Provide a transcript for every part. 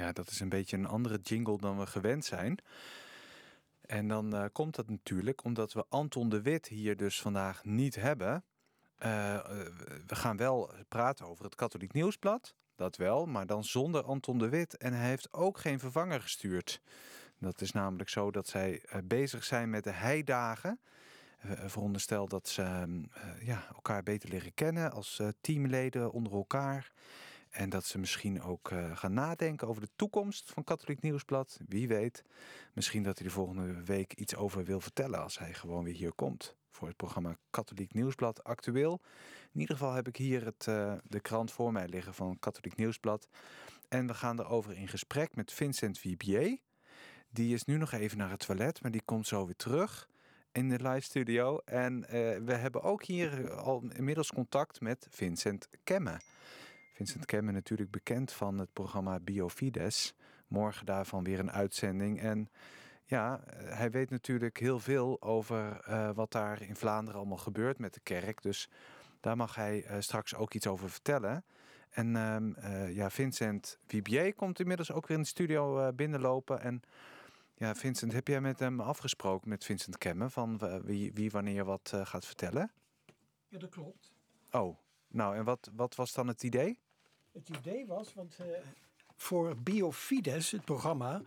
Ja, dat is een beetje een andere jingle dan we gewend zijn. En dan uh, komt dat natuurlijk omdat we Anton de Wit hier dus vandaag niet hebben. Uh, we gaan wel praten over het Katholiek Nieuwsblad. Dat wel, maar dan zonder Anton de Wit. En hij heeft ook geen vervanger gestuurd. Dat is namelijk zo dat zij bezig zijn met de heidagen. veronderstel dat ze ja, elkaar beter leren kennen als teamleden onder elkaar. En dat ze misschien ook uh, gaan nadenken over de toekomst van Katholiek Nieuwsblad. Wie weet. Misschien dat hij de volgende week iets over wil vertellen als hij gewoon weer hier komt. Voor het programma Katholiek Nieuwsblad actueel. In ieder geval heb ik hier het, uh, de krant voor mij liggen van Katholiek Nieuwsblad. En we gaan erover in gesprek met Vincent Vibier. Die is nu nog even naar het toilet, maar die komt zo weer terug in de live studio. En uh, we hebben ook hier al inmiddels contact met Vincent Kemme. Vincent Kemme natuurlijk bekend van het programma Biofides. Morgen daarvan weer een uitzending. En ja, hij weet natuurlijk heel veel over uh, wat daar in Vlaanderen allemaal gebeurt met de kerk. Dus daar mag hij uh, straks ook iets over vertellen. En uh, ja, Vincent Vibier komt inmiddels ook weer in de studio binnenlopen. En ja, Vincent, heb jij met hem afgesproken, met Vincent Kemme, van wie, wie wanneer wat gaat vertellen? Ja, dat klopt. Oh, nou en wat, wat was dan het idee? Het idee was, want uh, voor Biofides, het programma,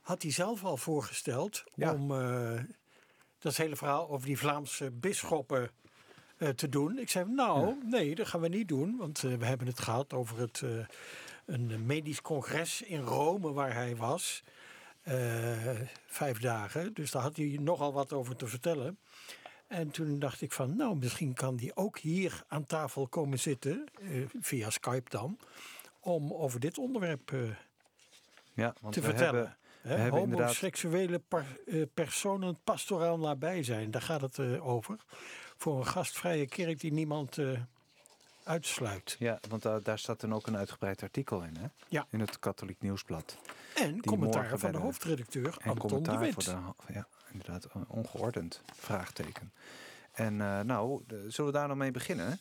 had hij zelf al voorgesteld ja. om uh, dat hele verhaal over die Vlaamse bisschoppen uh, te doen. Ik zei, nou, ja. nee, dat gaan we niet doen, want we hebben het gehad over het, een medisch congres in Rome waar hij was. vijf dagen, dus daar had hij nogal wat over te vertellen. En toen dacht ik van, nou, misschien kan die ook hier aan tafel komen zitten, uh, via Skype dan, om over dit onderwerp uh, ja, want te we vertellen. Hebben, we hebben Homoseksuele par, uh, personen pastoraal nabij zijn, daar gaat het over. Voor een gastvrije kerk die niemand uitsluit. Ja, want daar, daar staat dan ook een uitgebreid artikel in, hè? Ja. In het Katholiek Nieuwsblad. En commentaar van de hoofdredacteur Anton de Wit. Voor de, ja, inderdaad, ongeordend vraagteken. En uh, nou, de, zullen we daar nog mee beginnen?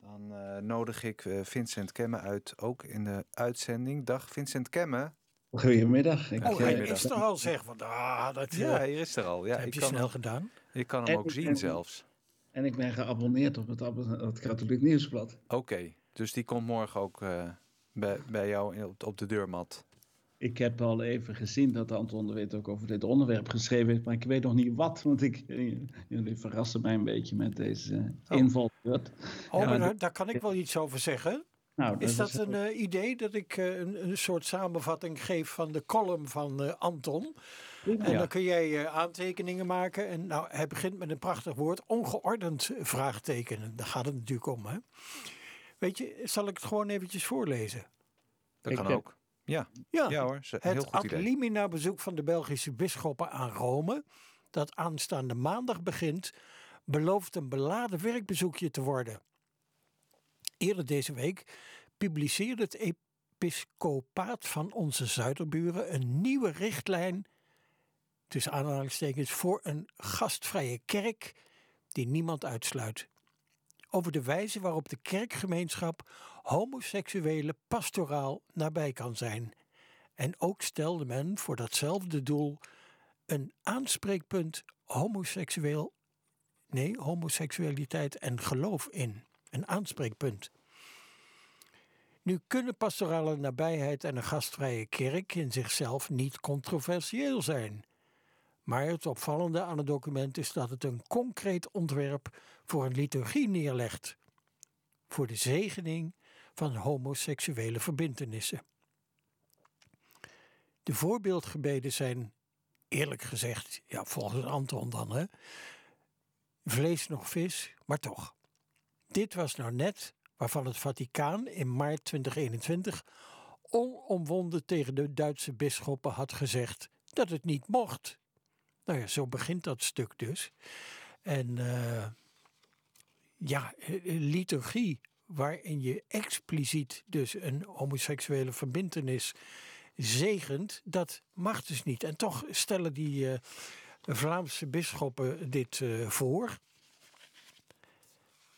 Dan uh, nodig ik uh, Vincent Kemme uit, ook in de uitzending. Dag Vincent Kemme. Goedemiddag. Ik, oh, hij is er al, zeg. Van, ah, dat, ja, hij is er al. Ja, heb je kan snel hem, gedaan. Je kan hem En- ook zien en- zelfs. En ik ben geabonneerd op het, het Katholiek Nieuwsblad. Oké, dus die komt morgen ook eh, bij, bij jou op, op de deurmat. Ik heb al even gezien dat Anton de Wit ook over dit onderwerp geschreven heeft, maar ik weet nog niet wat, want ik, eh, jullie verrassen mij een beetje met deze Oh. invalbeurt. Oh, Ja, maar maar daar, daar kan ik wel iets over zeggen. Nou, Is dat is- een eh, idee dat ik eh, een, een soort samenvatting geef van de column van eh, Anton? En dan kun jij eh, aantekeningen maken. En nou, hij begint met een prachtig woord, ongeordend vraagtekenen. Daar gaat het natuurlijk om, hè? Weet je, zal ik het gewoon eventjes voorlezen? Dat kan ook. Ja, Ja, ja hoor, heel het goed ad idee. limina bezoek van de Belgische bisschoppen aan Rome, dat aanstaande maandag begint, belooft een beladen werkbezoekje te worden. Eerder deze week publiceerde het episcopaat van onze zuiderburen een nieuwe richtlijn, tussen aanhalingstekens, voor een gastvrije kerk die niemand uitsluit. Over de wijze waarop de kerkgemeenschap homoseksuele pastoraal nabij kan zijn. En ook stelde men voor datzelfde doel een aanspreekpunt homoseksueel, nee, homoseksualiteit en geloof in. Een aanspreekpunt. Nu kunnen pastorale nabijheid en een gastvrije kerk in zichzelf niet controversieel zijn. Maar het opvallende aan het document is dat het een concreet ontwerp voor een liturgie neerlegt. Voor de zegening van homoseksuele verbintenissen. De voorbeeldgebeden zijn, eerlijk gezegd, ja, volgens Anton dan, hè, vlees nog vis, maar toch. Dit was nou net waarvan het Vaticaan in maart 2021 onomwonden tegen de Duitse bisschoppen had gezegd dat het niet mocht. Nou ja, zo begint dat stuk dus. En eh, ja, eh, liturgie waarin je expliciet dus een homoseksuele verbintenis zegent, dat mag dus niet. En toch stellen die eh, Vlaamse bisschoppen dit eh, voor.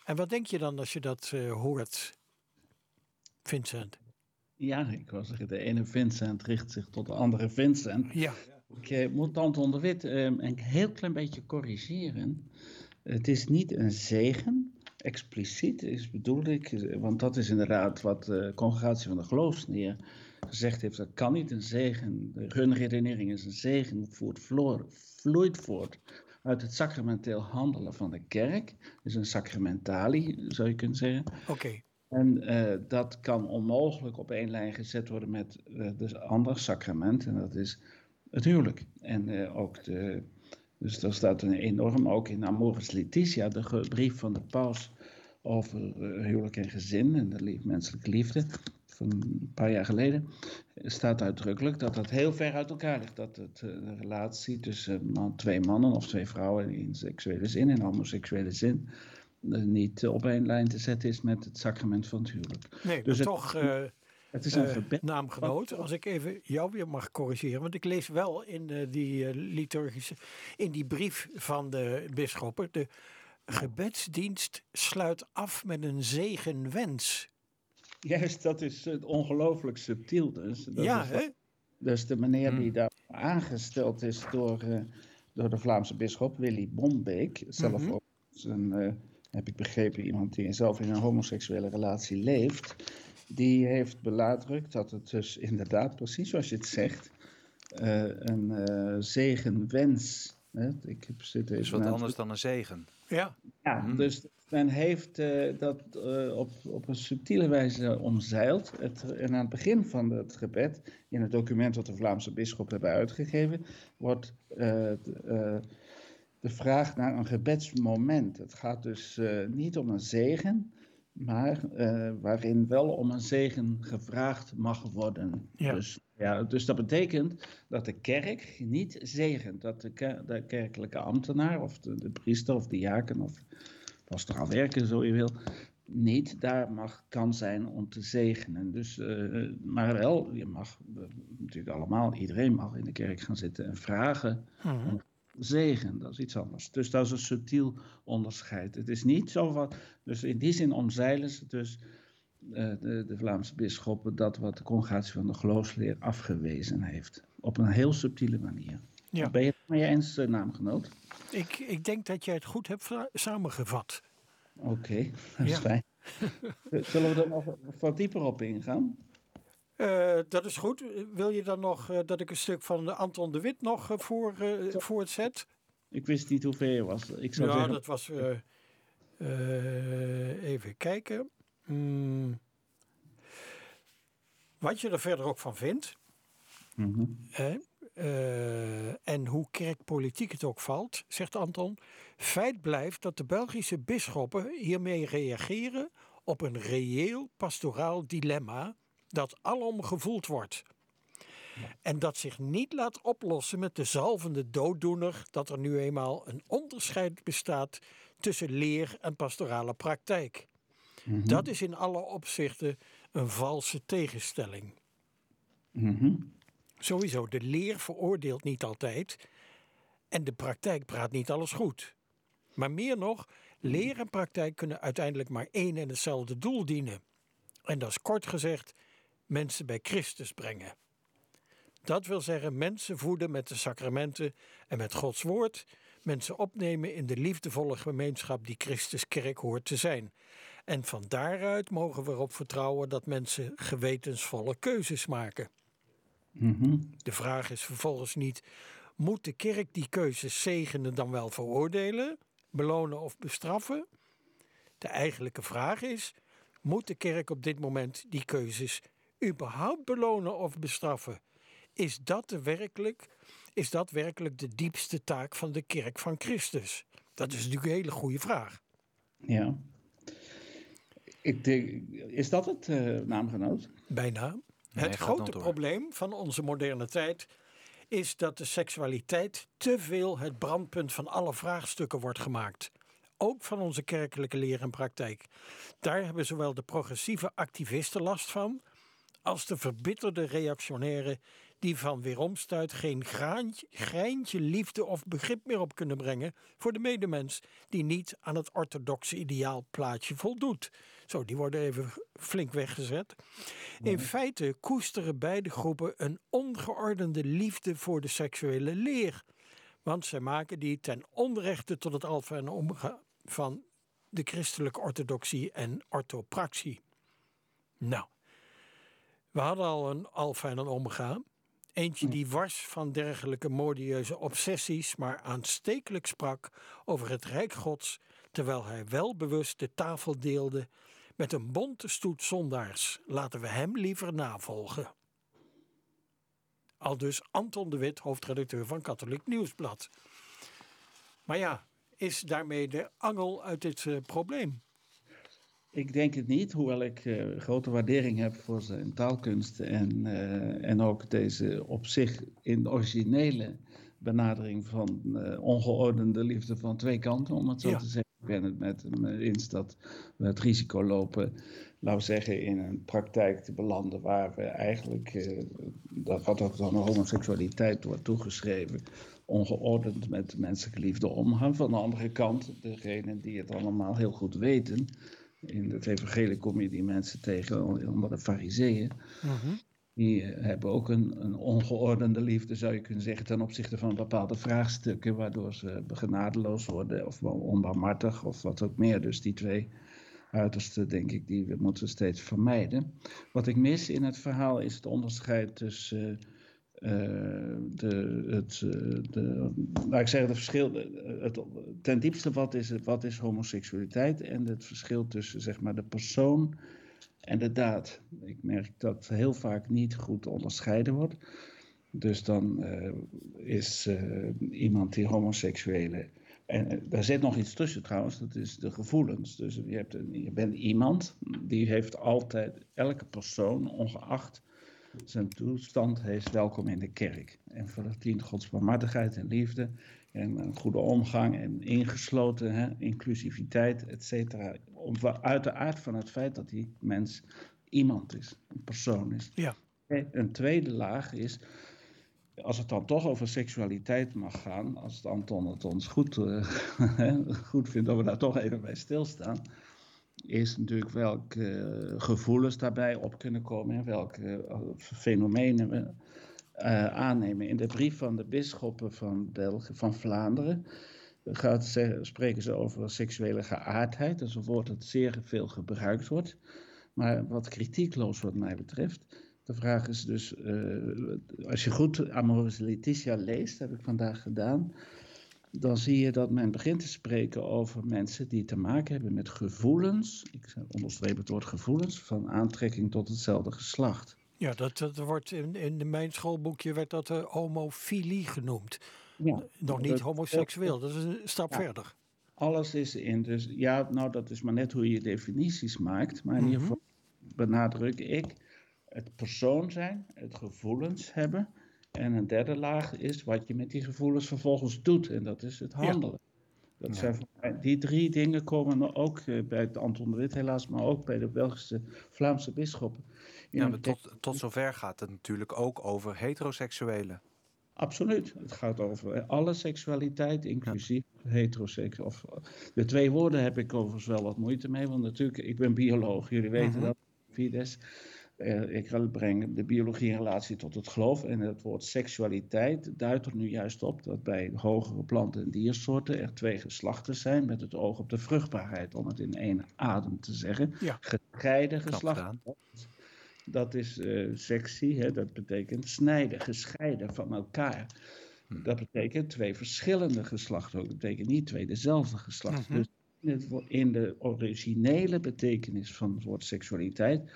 En wat denk je dan als je dat eh, hoort, Vincent? Ja, ik wil zeggen, de ene Vincent richt zich tot de andere Vincent. Ja. Ik moet Anton de Wit eh, een heel klein beetje corrigeren. Het is niet een zegen, expliciet is bedoel ik, want dat is inderdaad wat de congregatie van de geloofsneer gezegd heeft. Dat kan niet een zegen, hun redenering is een zegen, voert, vloeit voort uit het sacramenteel handelen van de kerk. Dus een sacramentali, zou je kunnen zeggen. Oké. En uh, dat kan onmogelijk op één lijn gezet worden met uh, de andere sacrament, en dat is het huwelijk. En uh, ook de, dus daar staat een enorm, ook in Amoris Laetitia, de brief van de paus over huwelijk en gezin en de menselijke liefde van een paar jaar geleden, staat uitdrukkelijk dat dat heel ver uit elkaar ligt. Dat het, de relatie tussen man, twee mannen of twee vrouwen in seksuele zin, in homoseksuele zin, niet op één lijn te zetten is met het sacrament van het huwelijk. Nee, dus het, toch uh, het is een uh, naamgenoot. Als ik even jou weer mag corrigeren, want ik lees wel in uh, die liturgische, in die brief van de bisschoppen, de gebedsdienst sluit af met een zegenwens. Juist, dat is ongelooflijk subtiel. Dus. Dat ja, is hè? Dus de meneer die daar aangesteld is door, door de Vlaamse bisschop, Willy Bombeek, zelf mm -hmm. ook zijn heb ik begrepen, iemand die zelf in een homoseksuele relatie leeft, die heeft benadrukt dat het dus inderdaad, precies zoals je het zegt, uh, een uh, zegenwens. Hè? Ik heb zitten is wat anders dan een zegen. Ja, ja mm. dus men heeft uh, dat op, op een subtiele wijze omzeild. Het, en aan het begin van het gebed, in het document dat de Vlaamse bisschop hebben uitgegeven, wordt de vraag naar een gebedsmoment. Het gaat dus uh, niet om een zegen, maar uh, waarin wel om een zegen gevraagd mag worden. Ja. Dus, ja, dus dat betekent dat de kerk niet zegent, dat de, ker de kerkelijke ambtenaar of de, de, priester of de jaken of pastoraal werken, zo je wil, niet daar mag, kan zijn om te zegenen. Dus, uh, maar wel, je mag natuurlijk allemaal, iedereen mag in de kerk gaan zitten en vragen hmm. om zegen, dat is iets anders. Dus dat is een subtiel onderscheid. Het is niet zo van, dus in die zin omzeilen ze dus uh, de, de, Vlaamse bisschoppen dat wat de congregatie van de geloofsleer afgewezen heeft. Op een heel subtiele manier. Ja. Ben je het met je eens, uh, naamgenoot? Ik, ik denk dat jij het goed hebt samengevat. Oké, okay, dat is Ja. fijn. Zullen we er nog wat dieper op ingaan? Uh, dat is goed. Wil je dan nog uh, dat ik een stuk van Anton de Wit nog uh, voor, voor het zet? Ik wist niet hoe ver je was. Ik zou ja, zeggen... dat was. even kijken. Hmm. Wat je er verder ook van vindt. Mm -hmm. en hoe kerkpolitiek het ook valt, zegt Anton. Feit blijft dat de Belgische bisschoppen hiermee reageren op een reëel pastoraal dilemma dat alom gevoeld wordt. En dat zich niet laat oplossen met de zalvende dooddoener dat er nu eenmaal een onderscheid bestaat tussen leer en pastorale praktijk. Mm -hmm. Dat is in alle opzichten een valse tegenstelling. Mm -hmm. Sowieso, de leer veroordeelt niet altijd en de praktijk praat niet alles goed. Maar meer nog, leer en praktijk kunnen uiteindelijk maar één en hetzelfde doel dienen. En dat is kort gezegd mensen bij Christus brengen. Dat wil zeggen mensen voeden met de sacramenten en met Gods woord, mensen opnemen in de liefdevolle gemeenschap die Christus kerk hoort te zijn. En van daaruit mogen we erop vertrouwen dat mensen gewetensvolle keuzes maken. Mm -hmm. De vraag is vervolgens niet: moet de kerk die keuzes zegenen dan wel veroordelen, belonen of bestraffen? De eigenlijke vraag is: moet de kerk op dit moment die keuzes überhaupt belonen of bestraffen? Is dat, de werkelijk, is dat werkelijk de diepste taak van de kerk van Christus? Dat is natuurlijk een hele goede vraag. Ja. Ik denk, is dat het, uh, naamgenoot? Bijna. het grote probleem van onze moderne tijd is dat de seksualiteit te veel het brandpunt van alle vraagstukken wordt gemaakt. Ook van onze kerkelijke leer en praktijk. Daar hebben zowel de progressieve activisten last van, als de verbitterde reactionairen die van weeromstuit geen graantje, greintje liefde of begrip meer op kunnen brengen voor de medemens die niet aan het orthodoxe ideaalplaatje voldoet. Zo, die worden even flink weggezet. In feite koesteren beide groepen een ongeordende liefde voor de seksuele leer. Want zij maken die ten onrechte tot het alfa en omega van de christelijke orthodoxie en orthopraxie. Nou, we hadden al een alfa en een omega. Eentje die wars van dergelijke modieuze obsessies, maar aanstekelijk sprak over het Rijk Gods, terwijl hij wel bewust de tafel deelde met een bonte stoet zondaars. Laten we hem liever navolgen. Al dus Anton de Wit, hoofdredacteur van Katholiek Nieuwsblad. Maar ja, is daarmee de angel uit dit uh, probleem? Ik denk het niet, hoewel ik uh, grote waardering heb voor zijn taalkunst en, uh, en ook deze op zich in originele benadering van uh, ongeordende liefde van twee kanten, om het zo ja. te zeggen. Ik ben het met hem eens dat we het risico lopen, laten we zeggen, in een praktijk te belanden waar we eigenlijk, dat wat ook dan homoseksualiteit wordt toegeschreven, ongeordend met menselijke liefde omgaan. Van de andere kant, degenen die het allemaal heel goed weten, in het evangelie kom je die mensen tegen onder de fariseeën. Mhm. Die hebben ook een, een, ongeordende liefde, zou je kunnen zeggen, ten opzichte van bepaalde vraagstukken, waardoor ze genadeloos worden of onbarmhartig of wat ook meer. Dus die twee uitersten, denk ik, die we moeten steeds vermijden. Wat ik mis in het verhaal is het onderscheid tussen uh, de, het, de, laat ik zeggen, het verschil, het, ten diepste wat is, wat is homoseksualiteit en het verschil tussen zeg maar, de persoon en de daad. Ik merk dat heel vaak niet goed onderscheiden wordt. Dus dan is iemand die homoseksuele. En daar zit nog iets tussen trouwens, dat is de gevoelens. Dus je, hebt een, je bent iemand die heeft altijd, elke persoon, ongeacht zijn toestand is welkom in de kerk. En verdient Gods barmhartigheid en liefde en een goede omgang en ingesloten, hè, inclusiviteit, et cetera. Uit de aard van het feit dat die mens iemand is, een persoon is. Ja. Een tweede laag is, als het dan toch over seksualiteit mag gaan, als het Anton het ons goed, uh, goed vindt dat we daar toch even bij stilstaan is natuurlijk welke uh, gevoelens daarbij op kunnen komen en welke uh, fenomenen we uh, aannemen. In de brief van de bisschoppen van, België, van Vlaanderen gaat spreken ze over seksuele geaardheid. Dat is een woord dat zeer veel gebruikt wordt, maar wat kritiekloos wat mij betreft. De vraag is dus, als je goed Amoris Laetitia leest, heb ik vandaag gedaan, dan zie je dat men begint te spreken over mensen die te maken hebben met gevoelens, ik onderstreep het woord gevoelens, van aantrekking tot hetzelfde geslacht. Ja, dat, dat wordt in, in mijn schoolboekje werd dat uh, homofilie genoemd. Ja, Nog niet dat, homoseksueel, dat is een stap ja, verder. Alles is in, dus ja, nou dat is maar net hoe je definities maakt, maar in mm -hmm. ieder geval benadruk ik het persoon zijn, het gevoelens hebben en een derde laag is wat je met die gevoelens vervolgens doet. En dat is het handelen. Ja. Dat zijn, die drie dingen komen ook eh, bij het Anton de Wit helaas, maar ook bij de Belgische Vlaamse bisschoppen. Ja, maar tot, tot zover gaat het natuurlijk ook over heteroseksuelen. Absoluut. Het gaat over alle seksualiteit, inclusief ja. heteroseks. Of, de twee woorden heb ik overigens wel wat moeite mee, want natuurlijk, ik ben bioloog, jullie weten uh -huh. dat, Fides. Uh, ik breng de biologie in relatie tot het geloof. En het woord seksualiteit duidt er nu juist op dat bij hogere planten- en diersoorten er twee geslachten zijn met het oog op de vruchtbaarheid, om het in één adem te zeggen. Ja. Gescheiden geslachten. Dat is uh, sectie, hè, dat betekent snijden, gescheiden van elkaar. Hm. Dat betekent twee verschillende geslachten. Dat betekent niet twee dezelfde geslachten. Mhm. Dus in de originele betekenis van het woord seksualiteit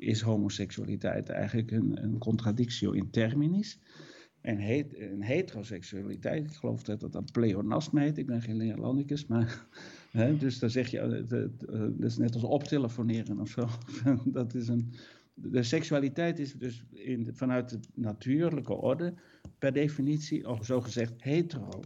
is homoseksualiteit eigenlijk een, een contradictio in terminis. En het, een heteroseksualiteit, ik geloof dat dat een pleonasme heet, ik ben geen Neerlandicus, maar hè, dus dan zeg je, dat is net als optelefoneren of zo. dat is een, de seksualiteit is dus in vanuit de natuurlijke orde per definitie, of zo gezegd, hetero.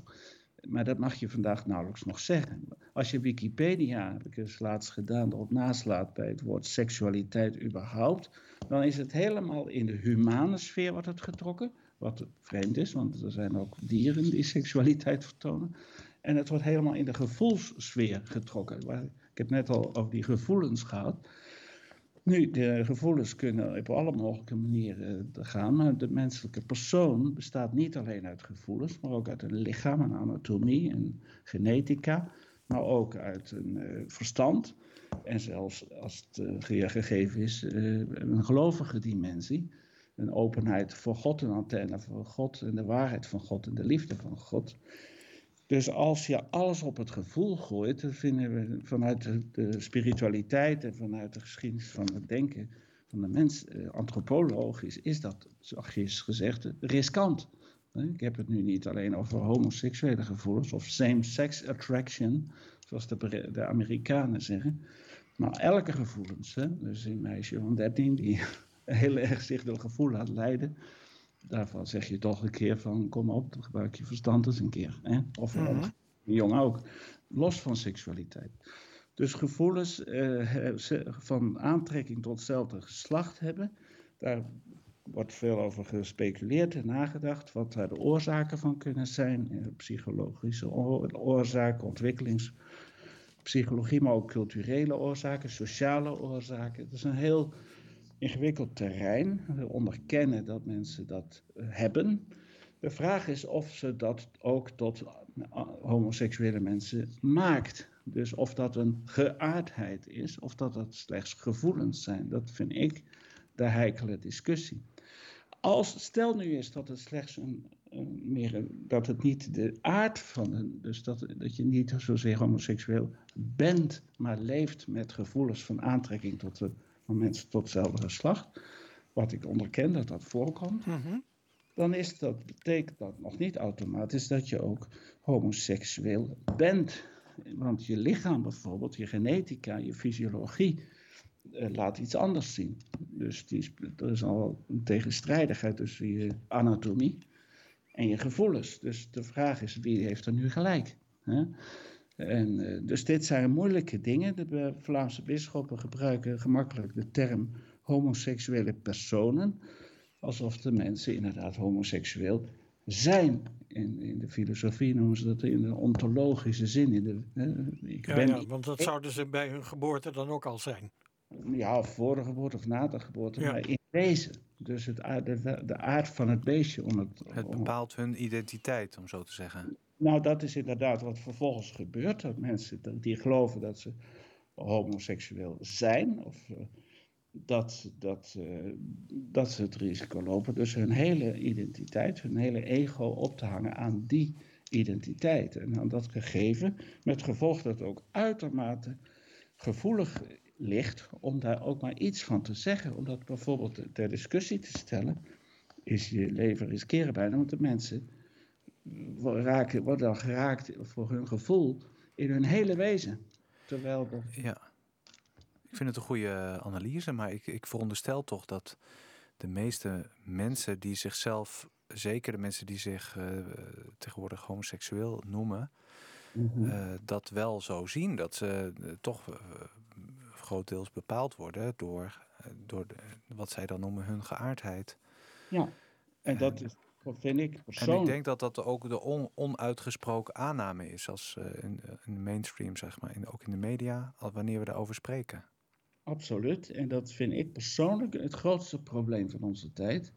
Maar dat mag je vandaag nauwelijks nog zeggen. Als je Wikipedia, heb ik eens laatst gedaan, erop naslaat bij het woord seksualiteit überhaupt, dan is het helemaal in de humane sfeer wordt het getrokken. Wat vreemd is, want er zijn ook dieren die seksualiteit vertonen. En het wordt helemaal in de gevoelssfeer getrokken. Ik heb net al over die gevoelens gehad. Nu, de gevoelens kunnen op alle mogelijke manieren gaan, maar de menselijke persoon bestaat niet alleen uit gevoelens, maar ook uit een lichaam, een anatomie, een genetica, maar ook uit een uh, verstand en zelfs als het uh, gegeven is, een gelovige dimensie. Een openheid voor God, een antenne voor God en de waarheid van God en de liefde van God. Dus als je alles op het gevoel gooit, dan vinden we vanuit de, spiritualiteit en vanuit de geschiedenis van het denken van de mens, eh, antropologisch, is dat, is gezegd, riskant. Ik heb het nu niet alleen over homoseksuele gevoelens of same-sex attraction, zoals de, de, Amerikanen zeggen, maar elke gevoelens. Dus een meisje van 13 die heel erg zich door gevoel laat leiden, daarvan zeg je toch een keer van kom op, gebruik je verstand eens een keer. Hè? Of mm -hmm. jong ook, los van seksualiteit. Dus gevoelens eh, van aantrekking tot hetzelfde geslacht hebben, daar wordt veel over gespeculeerd en nagedacht, wat daar de oorzaken van kunnen zijn, eh, psychologische oorzaken, ontwikkelingspsychologie, maar ook culturele oorzaken, sociale oorzaken. Het is een heel ingewikkeld terrein. We onderkennen dat mensen dat eh, hebben. De vraag is of ze dat ook tot eh, homoseksuele mensen maakt. Dus of dat een geaardheid is, of dat dat slechts gevoelens zijn. Dat vind ik de heikele discussie. Als, stel nu eens dat het slechts een, meer, dat het niet de aard van een, dus dat, dat je niet zozeer homoseksueel bent, maar leeft met gevoelens van aantrekking tot de van mensen tot hetzelfde geslacht, wat ik onderken dat dat voorkomt, mhm. dan is dat, betekent dat nog niet automatisch dat je ook homoseksueel bent. Want je lichaam bijvoorbeeld, je genetica, je fysiologie, eh, laat iets anders zien. Dus die, er is al een tegenstrijdigheid tussen je anatomie en je gevoelens. Dus de vraag is, wie heeft er nu gelijk? Hè? En, uh, dus dit zijn moeilijke dingen. De Vlaamse bisschoppen gebruiken gemakkelijk de term homoseksuele personen, alsof de mensen inderdaad homoseksueel zijn. In, in de filosofie noemen ze dat in de ontologische zin. In de, ik ja, ben, ja, want dat zouden ze bij hun geboorte dan ook al zijn. Ja, voor de geboorte of na de geboorte, ja. maar in wezen. Dus het, de, de aard van het beestje. Om het, het bepaalt hun identiteit, om zo te zeggen. Nou, dat is inderdaad wat vervolgens gebeurt. Dat mensen die geloven dat ze homoseksueel zijn, of uh, dat, dat, uh, dat ze het risico lopen. Dus hun hele identiteit, hun hele ego op te hangen aan die identiteit. En aan dat gegeven, met gevolg dat ook uitermate gevoelig ligt om daar ook maar iets van te zeggen. Om dat bijvoorbeeld ter discussie te stellen, is je leven riskeren bijna, want de mensen raken, worden dan geraakt voor hun gevoel in hun hele wezen. Terwijl Ja, ik vind het een goede analyse, maar ik, ik veronderstel toch dat de meeste mensen die zichzelf, zeker de mensen die zich uh, tegenwoordig homoseksueel noemen, mm dat wel zo zien. Dat ze uh, toch grootdeels bepaald worden door, door de, wat zij dan noemen hun geaardheid. Ja, en dat is vind ik persoonlijk. En ik denk dat dat ook de on, onuitgesproken aanname is, als uh, in, in, de mainstream, zeg maar, in, ook in de media, wanneer we daarover spreken. Absoluut. En dat vind ik persoonlijk het grootste probleem van onze tijd.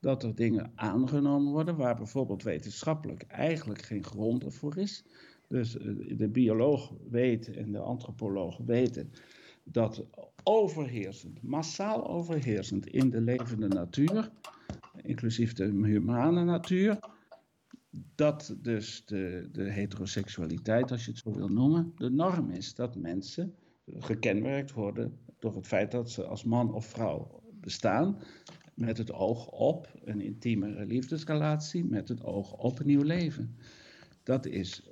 Dat er dingen aangenomen worden waar bijvoorbeeld wetenschappelijk eigenlijk geen grond voor is. Dus uh, de bioloog weet en de antropoloog weten dat overheersend, massaal overheersend in de levende natuur inclusief de humane natuur, dat dus de, de heteroseksualiteit, als je het zo wil noemen, de norm is. Dat mensen gekenmerkt worden door het feit dat ze als man of vrouw bestaan, met het oog op een intieme liefdesrelatie, met het oog op een nieuw leven. Dat is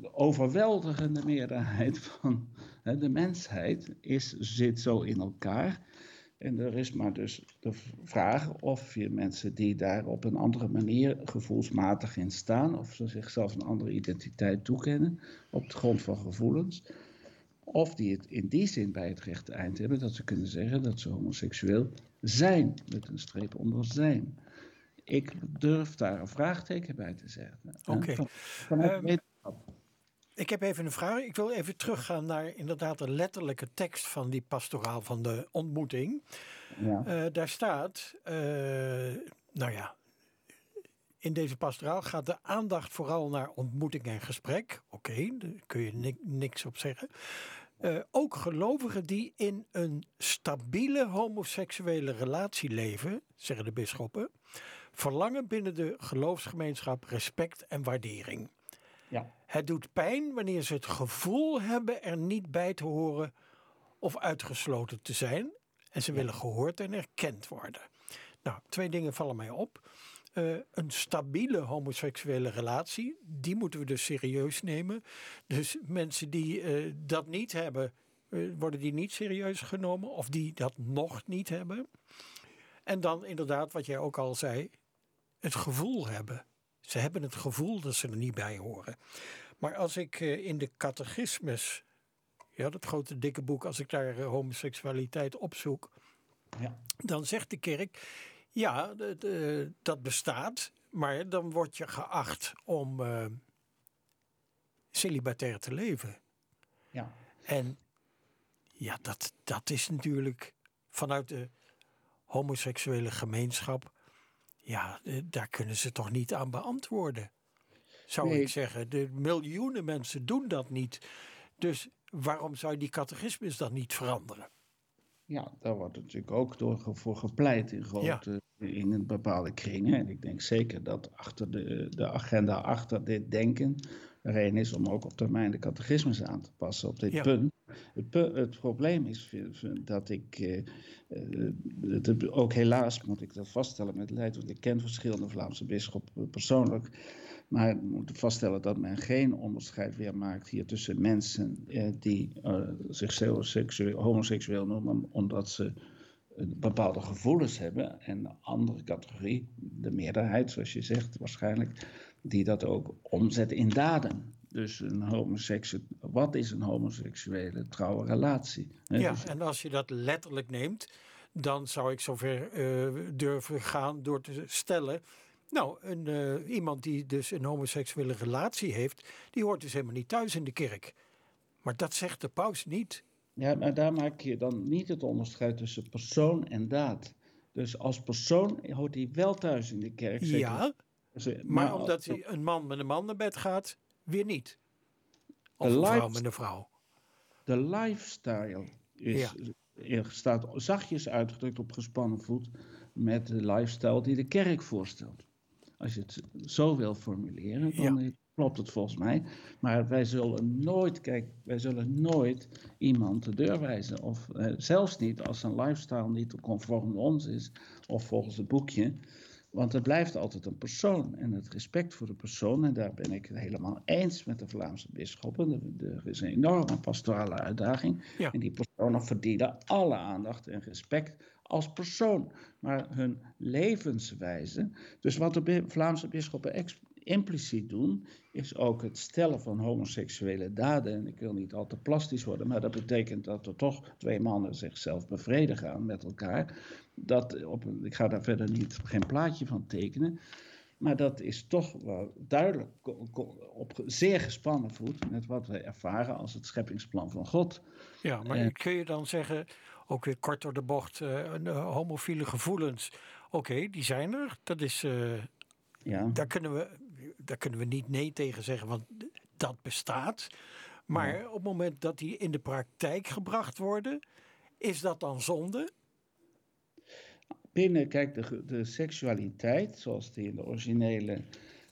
de overweldigende meerderheid van de mensheid is, zit zo in elkaar En er is maar dus de vraag of je mensen die daar op een andere manier gevoelsmatig in staan, of ze zichzelf een andere identiteit toekennen op de grond van gevoelens, of die het in die zin bij het rechte eind hebben dat ze kunnen zeggen dat ze homoseksueel zijn, met een streep onder zijn. Ik durf daar een vraagteken bij te zetten. Oké. Okay. Ik heb even een vraag. Ik wil even teruggaan naar inderdaad de letterlijke tekst van die pastoraal van de ontmoeting. Ja. Uh, daar staat, uh, nou ja, in deze pastoraal gaat de aandacht vooral naar ontmoeting en gesprek. Oké, okay, daar kun je niks op zeggen. Uh, ook gelovigen die in een stabiele homoseksuele relatie leven, zeggen de bisschoppen, verlangen binnen de geloofsgemeenschap respect en waardering. Ja. Het doet pijn wanneer ze het gevoel hebben er niet bij te horen of uitgesloten te zijn. En ze willen gehoord en erkend worden. Nou, twee dingen vallen mij op. Uh, een stabiele homoseksuele relatie, die moeten we dus serieus nemen. Dus mensen die uh, dat niet hebben, uh, worden die niet serieus genomen of die dat nog niet hebben. En dan inderdaad, wat jij ook al zei, het gevoel hebben. Ze hebben het gevoel dat ze er niet bij horen. Maar als ik uh, in de catechismus, ja, dat grote dikke boek, als ik daar uh, homoseksualiteit opzoek, ja. dan zegt de kerk, ja, dat bestaat, maar dan word je geacht om uh, celibatair te leven. Ja. En ja, dat, dat is natuurlijk vanuit de homoseksuele gemeenschap ja, eh, daar kunnen ze toch niet aan beantwoorden. Zou ik zeggen. De miljoenen mensen doen dat niet. Dus waarom zou die catechismus dan niet veranderen? Ja, daar wordt natuurlijk ook door, voor gepleit in, grote, in een bepaalde kringen. En ik denk zeker dat achter de, de agenda achter dit denken een is om ook op termijn de catechismus aan te passen op dit punt. Het, het, probleem is dat ik, eh, eh, het, ook helaas moet ik dat vaststellen met Leid, want ik ken verschillende Vlaamse bisschoppen persoonlijk, maar moet vaststellen dat men geen onderscheid weer maakt hier tussen mensen eh, die uh, zichzelf seksueel, homoseksueel noemen omdat ze bepaalde gevoelens hebben en een andere categorie, de meerderheid zoals je zegt waarschijnlijk, die dat ook omzetten in daden. Dus een homoseksuele, wat is een homoseksuele trouwe relatie? Ja, dus- en als je dat letterlijk neemt, dan zou ik zover uh, durven gaan door te stellen. Nou, een, uh, iemand die dus een homoseksuele relatie heeft, die hoort dus helemaal niet thuis in de kerk. Maar dat zegt de paus niet. Ja, maar daar maak je dan niet het onderscheid tussen persoon en daad. Dus als persoon hoort hij wel thuis in de kerk. Ja, maar, maar, omdat hij een man met een man naar bed gaat, weer niet. Of een vrouw met een vrouw. De lifestyle is, ja. staat zachtjes uitgedrukt op gespannen voet met de lifestyle die de kerk voorstelt. Als je het zo wil formuleren, dan klopt het volgens mij. Maar wij zullen nooit, kijk, wij zullen nooit iemand de deur wijzen. Of eh, zelfs niet als een lifestyle niet conform ons is, of volgens het boekje. Want het blijft altijd een persoon. En het respect voor de persoon, en daar ben ik het helemaal eens met de Vlaamse bisschoppen. Er is een enorme pastorale uitdaging. En die personen verdienen alle aandacht en respect als persoon. Maar hun levenswijze. Dus wat de Vlaamse bisschoppen impliciet doen, is ook het stellen van homoseksuele daden. En ik wil niet al te plastisch worden, maar dat betekent dat er toch twee mannen zichzelf bevredigen aan met elkaar. Dat op, ik ga daar verder niet, geen plaatje van tekenen. Maar dat is toch wel duidelijk op zeer gespannen voet met wat we ervaren als het scheppingsplan van God. Ja, maar kun je dan zeggen, ook weer kort door de bocht, uh, homofiele gevoelens, oké, die zijn er. Dat is, uh, ja. daar, kunnen we, daar kunnen we niet nee tegen zeggen, want dat bestaat. Maar op het moment dat die in de praktijk gebracht worden, is dat dan zonde? Binnen, kijk, de, de seksualiteit, zoals die in de originele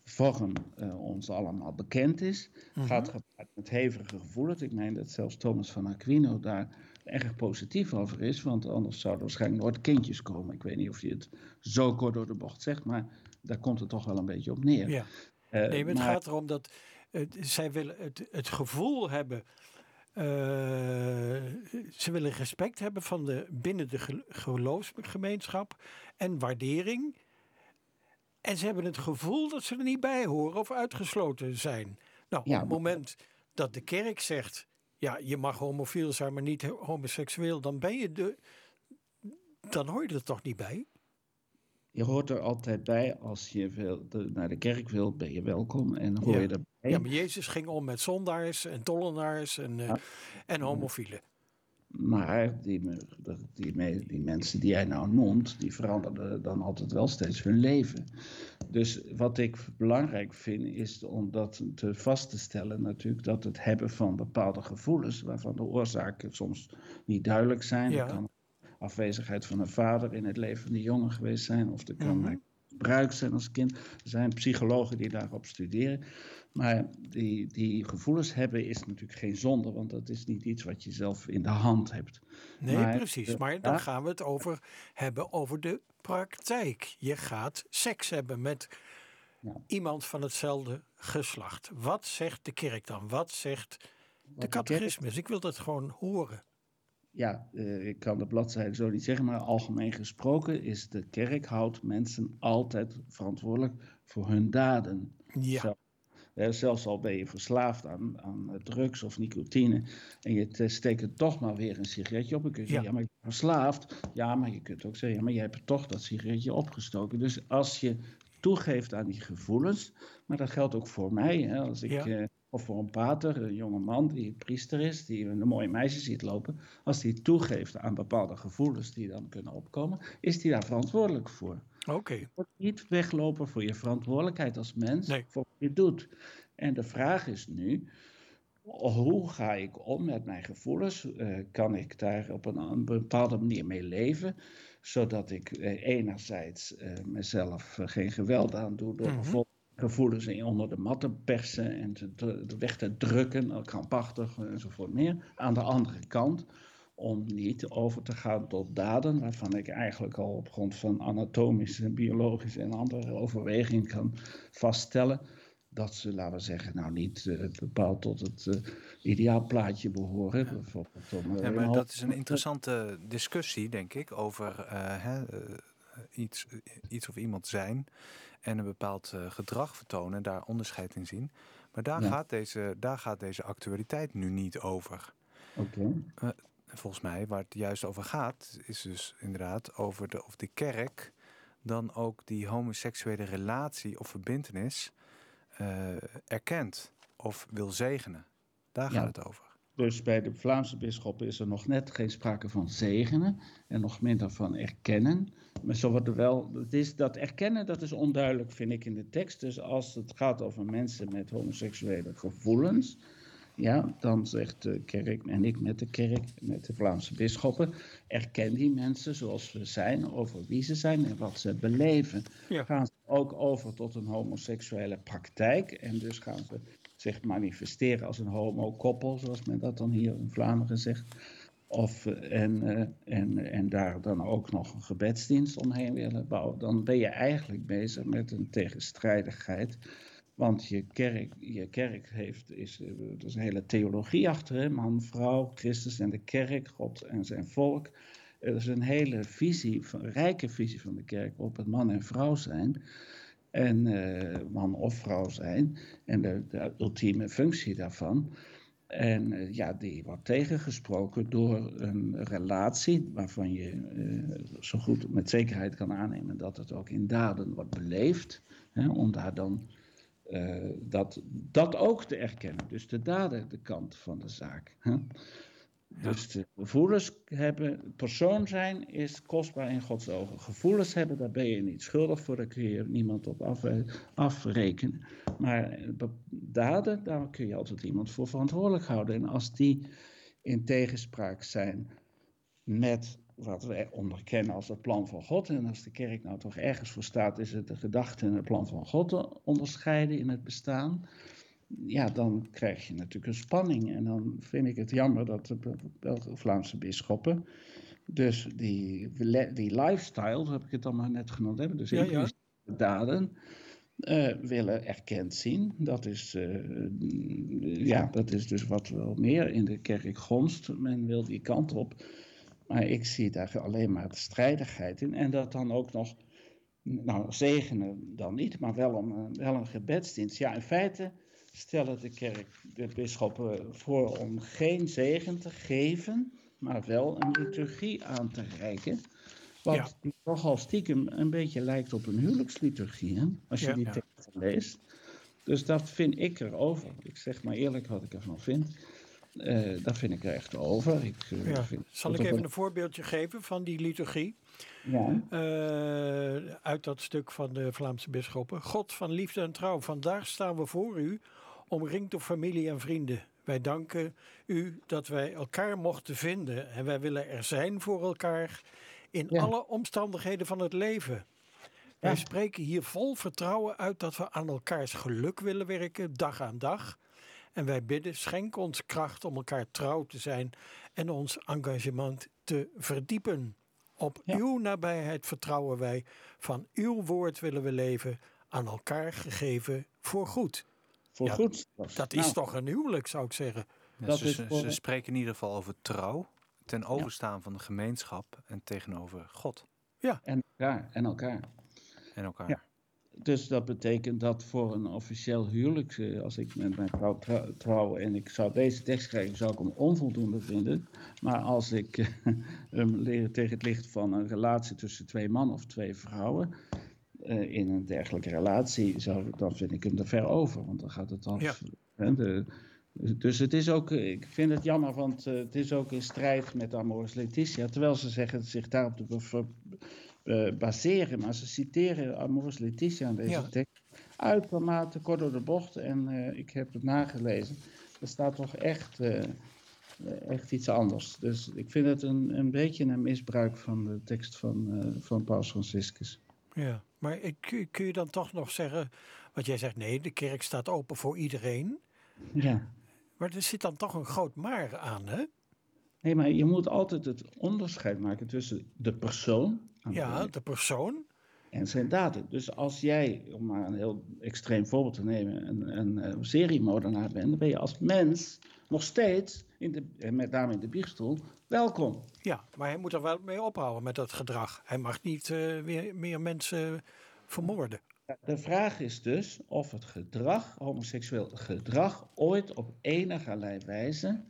vorm uh, ons allemaal bekend is, mhm. gaat gepaard met hevige gevoelens. Ik meen dat zelfs Thomas van Aquino daar erg positief over is, want anders zouden waarschijnlijk nooit kindjes komen. Ik weet niet of je het zo kort door de bocht zegt, maar daar komt het toch wel een beetje op neer. Ja. Uh, nee, maar het gaat erom dat zij willen het, het gevoel hebben ze willen respect hebben van de, binnen de geloofsgemeenschap en waardering. En ze hebben het gevoel dat ze er niet bij horen of uitgesloten zijn. Nou, op het moment dat de kerk zegt: ja, je mag homofiel zijn, maar niet homoseksueel, dan ben je de. Dan hoor je er toch niet bij? Je hoort er altijd bij als je wil, naar de kerk wilt, ben je welkom en hoor je erbij. Ja, maar Jezus ging om met zondaars en tollenaars en, uh, en homofielen. Maar die, die, die, mensen die jij nou noemt, die veranderden dan altijd wel steeds hun leven. Dus wat ik belangrijk vind, is om dat te vast te stellen natuurlijk, dat het hebben van bepaalde gevoelens, waarvan de oorzaken soms niet duidelijk zijn. Ja. kan afwezigheid van een vader in het leven van die jongen geweest zijn, of er kan mm gebruik zijn als kind. Er zijn psychologen die daarop studeren. Maar die, die gevoelens hebben is natuurlijk geen zonde, want dat is niet iets wat je zelf in de hand hebt. Nee, precies. Maar dan gaan we het over hebben over de praktijk. Je gaat seks hebben met iemand van hetzelfde geslacht. Wat zegt de kerk dan? Wat zegt de catechismus? Ik wil dat gewoon horen. Ja, uh, ik kan de bladzijde zo niet zeggen, maar algemeen gesproken is de kerk houdt mensen altijd verantwoordelijk voor hun daden. Ja. Eh, zelfs al ben je verslaafd aan, aan drugs of nicotine en je steekt er toch maar weer een sigaretje op. Dan kun je zeggen, ja, maar je bent verslaafd. Ja, maar je kunt ook zeggen, ja, maar je hebt toch dat sigaretje opgestoken. Dus als je toegeeft aan die gevoelens, maar dat geldt ook voor mij. Hè, als ik, eh, of voor een pater, een jonge man die priester is, die een mooie meisje ziet lopen, als die toegeeft aan bepaalde gevoelens die dan kunnen opkomen, is die daar verantwoordelijk voor. Oké. Niet weglopen voor je verantwoordelijkheid als mens voor wat je doet. En de vraag is nu, hoe ga ik om met mijn gevoelens? Uh, kan ik daar op een, een, bepaalde manier mee leven? Zodat ik uh, enerzijds uh, mezelf geen geweld aan doe door mm -hmm. Gevoelens in onder de mat te persen en te, te, weg te drukken, krampachtig enzovoort meer. Aan de andere kant om niet over te gaan tot daden, waarvan ik eigenlijk al op grond van anatomische, biologische en andere overwegingen kan vaststellen dat ze, laten we zeggen, nou niet uh, bepaald tot het uh, ideaalplaatje behoren. Bijvoorbeeld om, uh, ja, maar dat is een interessante discussie, denk ik, over hè, iets, iets of iemand zijn en een bepaald gedrag vertonen, daar onderscheid in zien. Maar daar, ja. gaat deze, daar gaat deze actualiteit nu niet over. Oké. Okay volgens mij, waar het juist over gaat, is dus inderdaad over de, of de kerk dan ook die homoseksuele relatie of verbindenis uh, erkent of wil zegenen. Daar gaat het over. Dus bij de Vlaamse bisschoppen is er nog net geen sprake van zegenen en nog minder van erkennen. Maar zo wordt er wel, het is, dat erkennen dat is onduidelijk vind ik in de tekst. Dus als het gaat over mensen met homoseksuele gevoelens, ja, dan zegt de kerk en ik met de kerk, met de Vlaamse bisschoppen, erken die mensen zoals ze zijn, over wie ze zijn en wat ze beleven. Ja. Gaan ze ook over tot een homoseksuele praktijk en dus gaan ze zich manifesteren als een homokoppel, zoals men dat dan hier in Vlaanderen zegt. Of, en, eh, en, en daar dan ook nog een gebedsdienst omheen willen bouwen, dan ben je eigenlijk bezig met een tegenstrijdigheid want je kerk, je kerk heeft, is, eh, er is een hele theologie achter, man, vrouw, Christus en de kerk, God en zijn volk. Er is een hele visie, rijke visie van de kerk op het man en vrouw zijn. En uh, man of vrouw zijn. En de, de ultieme functie daarvan. En uh, ja, die wordt tegengesproken door een relatie waarvan je uh, zo goed met zekerheid kan aannemen dat het ook in daden wordt beleefd. Hè, om daar dan dat, dat ook te erkennen. Dus de dader de kant van de zaak. Hè? Dus gevoelens hebben, persoon zijn is kostbaar in Gods ogen. Gevoelens hebben, daar ben je niet schuldig voor, daar kun je niemand op af, afrekenen. Maar eh, daden, daar kun je altijd iemand voor verantwoordelijk houden. En als die in tegenspraak zijn met wat wij onderkennen als het plan van God. En als de kerk nou toch ergens voor staat, is het de gedachte en het plan van God te onderscheiden in het bestaan. Ja, dan krijg je natuurlijk een spanning. En dan vind ik het jammer dat de Vlaamse bisschoppen, dus die, die lifestyle, zo heb ik het dan maar net genoemd hebben, dus ja, ja. daden, uh, willen erkend zien. Dat is, uh, ja, dat is dus wat wel meer in de kerk gonst. Men wil die kant op. Maar ik zie daar alleen maar de strijdigheid in. En dat dan ook nog, nou zegenen dan niet, maar wel, om, wel een gebedsdienst. Ja, in feite stellen de kerk, de bisschoppen voor om geen zegen te geven, maar wel een liturgie aan te reiken. Wat ja. nogal stiekem een beetje lijkt op een huwelijksliturgie, hè? als je die tekst leest. Dus dat vind ik erover. Ik zeg maar eerlijk wat ik ervan vind. Uh, dat vind ik er echt over. Ik, uh, ja. Zal ik even een... voorbeeldje geven van die liturgie? Ja. Uh, uit dat stuk van de Vlaamse bisschoppen. God van liefde en trouw, vandaag staan we voor u, omringd door familie en vrienden. Wij danken u dat wij elkaar mochten vinden en wij willen er zijn voor elkaar in alle omstandigheden van het leven. Wij spreken hier vol vertrouwen uit dat we aan elkaars geluk willen werken, dag aan dag. En wij bidden, schenk ons kracht om elkaar trouw te zijn en ons engagement te verdiepen. Op uw nabijheid vertrouwen wij, van uw woord willen we leven, aan elkaar gegeven voor goed. Voor goed. Dat is nou. toch een huwelijk, zou ik zeggen. dat ze, is ze spreken in ieder geval over trouw ten overstaan van de gemeenschap en tegenover God. Ja. En elkaar. En elkaar. En elkaar. Ja. Dus dat betekent dat voor een officieel huwelijk, eh, als ik met mijn vrouw trouw en ik zou deze tekst krijgen, zou ik hem onvoldoende vinden. Maar als ik uh, hem leer tegen het licht van een relatie tussen twee mannen of twee vrouwen, uh, in een dergelijke relatie, zou, dan vind ik hem er ver over. Want dan gaat het. Ja. De, dus het is ook, ik vind het jammer, want uh, het is ook in strijd met Amoris Laetitia. Terwijl ze zeggen zich daarop te baseren, maar ze citeren Amoris Laetitia in deze ja. tekst. Uitermate kort door de bocht en uh, ik heb het nagelezen. Er staat toch echt, echt iets anders. Dus ik vind het een, een beetje een misbruik van de tekst van, van Paus Franciscus. Ja, maar ik, kun je dan toch nog zeggen, wat jij zegt, nee, de kerk staat open voor iedereen. Ja. Maar er zit dan toch een groot maar aan, hè? Nee, maar je moet altijd het onderscheid maken tussen de persoon. Ja, de persoon. En zijn daden. Dus als jij, om maar een heel extreem voorbeeld te nemen, een, een, een seriemoordenaar bent, dan ben je als mens nog steeds, in de, met name in de biechtstoel, welkom. Ja, maar hij moet er wel mee ophouden met dat gedrag. Hij mag niet uh, weer meer mensen vermoorden. De vraag is dus of het gedrag, homoseksueel gedrag, ooit op enige wijze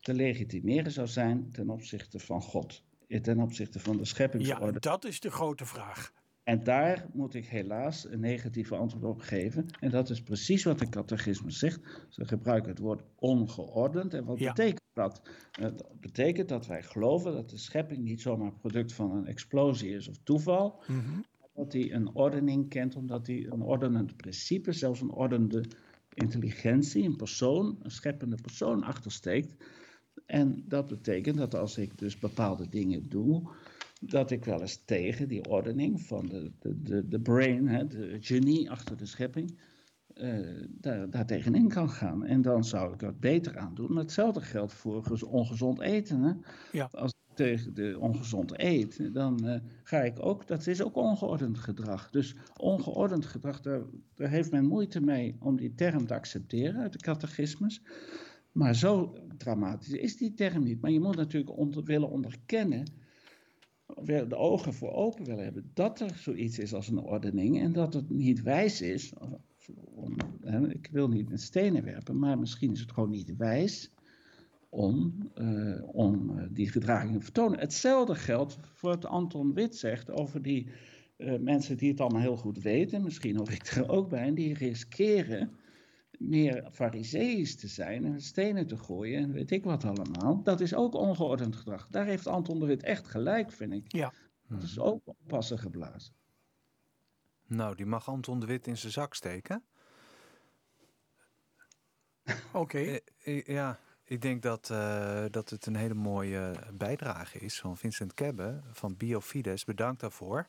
te legitimeren zou zijn ten opzichte van God. Ten opzichte van de scheppingsorde. Ja, dat is de grote vraag. En daar moet ik helaas een negatieve antwoord op geven. En dat is precies wat de catechisme zegt. Ze gebruiken het woord ongeordend. En wat betekent dat? Het betekent dat wij geloven dat de schepping niet zomaar product van een explosie is of toeval. Mm dat hij een ordening kent, omdat hij een ordenend principe, zelfs een ordende intelligentie, een persoon, een scheppende persoon achtersteekt. En dat betekent dat als ik dus bepaalde dingen doe, dat ik wel eens tegen die ordening van de, de, de, de brain, hè, de genie achter de schepping, uh, daar, daar tegenin kan gaan. En dan zou ik er beter aan doen. Maar hetzelfde geldt voor ongezond eten. Hè? Ja. Als tegen de ongezond eet, dan uh, ga ik ook, dat is ook ongeordend gedrag. Dus ongeordend gedrag, daar, daar, heeft men moeite mee om die term te accepteren uit de catechismus. Maar zo dramatisch is die term niet. Maar je moet natuurlijk onder, willen onderkennen, de ogen voor open willen hebben, dat er zoiets is als een ordening en dat het niet wijs is. Om, ik wil niet met stenen werpen, maar misschien is het gewoon niet wijs om, uh, om uh, die gedragingen te vertonen. Hetzelfde geldt voor wat Anton Wit zegt over die uh, mensen die het allemaal heel goed weten, misschien hoor ik er ook bij, en die riskeren meer fariseïs te zijn en stenen te gooien en weet ik wat allemaal. Dat is ook ongeordend gedrag. Daar heeft Anton de Wit echt gelijk, vind ik. Ja. Dat is ook oppassen geblazen. Nou, die mag Anton de Wit in zijn zak steken. Oké. ja, ik denk dat, uh, dat het een hele mooie bijdrage is van Vincent Kebbe van Biofides. Bedankt daarvoor.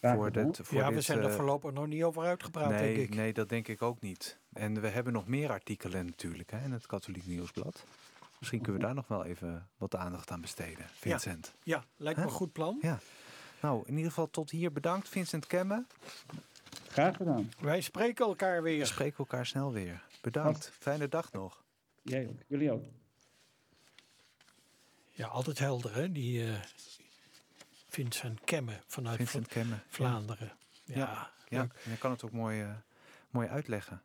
Ja, voor dit, voor ja dit, we zijn er uh, voorlopig nog niet over uitgepraat, nee, denk ik. Nee, dat denk ik ook niet. En we hebben nog meer artikelen natuurlijk hè, in het Katholiek Nieuwsblad. Misschien kunnen we daar nog wel even wat aandacht aan besteden, Vincent. Ja, ja lijkt me een goed plan. Ja. Nou, in ieder geval tot hier bedankt, Vincent Kemme. Graag gedaan. Wij spreken elkaar We weer. spreken elkaar snel weer. Bedankt. Fijne dag nog. Jij ook. Jullie ook. Ja, altijd helder, hè? Die eh, Vincent Kemme vanuit Vincent Kemme. Vla- Vlaanderen. Ja. Ja. En je kan het ook mooi, eh, mooi uitleggen.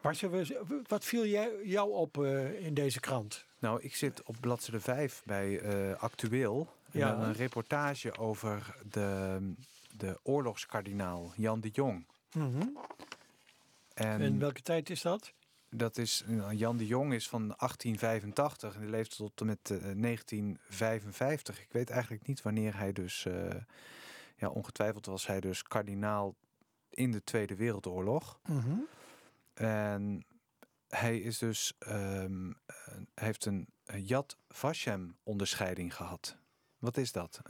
We, wat viel jij, jou op eh, in deze krant? Nou, ik zit op bladzijde 5 bij eh, Actueel. En Ja. een reportage over de, de oorlogskardinaal Jan de Jong. Mhm. En, En welke tijd is dat? Dat is, nou, Jan de Jong is van 1885 en die leeft tot en met eh, 1955. Ik weet eigenlijk niet wanneer hij dus, eh, ja, ongetwijfeld was hij dus kardinaal in de Tweede Wereldoorlog. Mhm. En hij is dus, ehm, eh, heeft een Yad Vashem onderscheiding gehad. Wat is dat?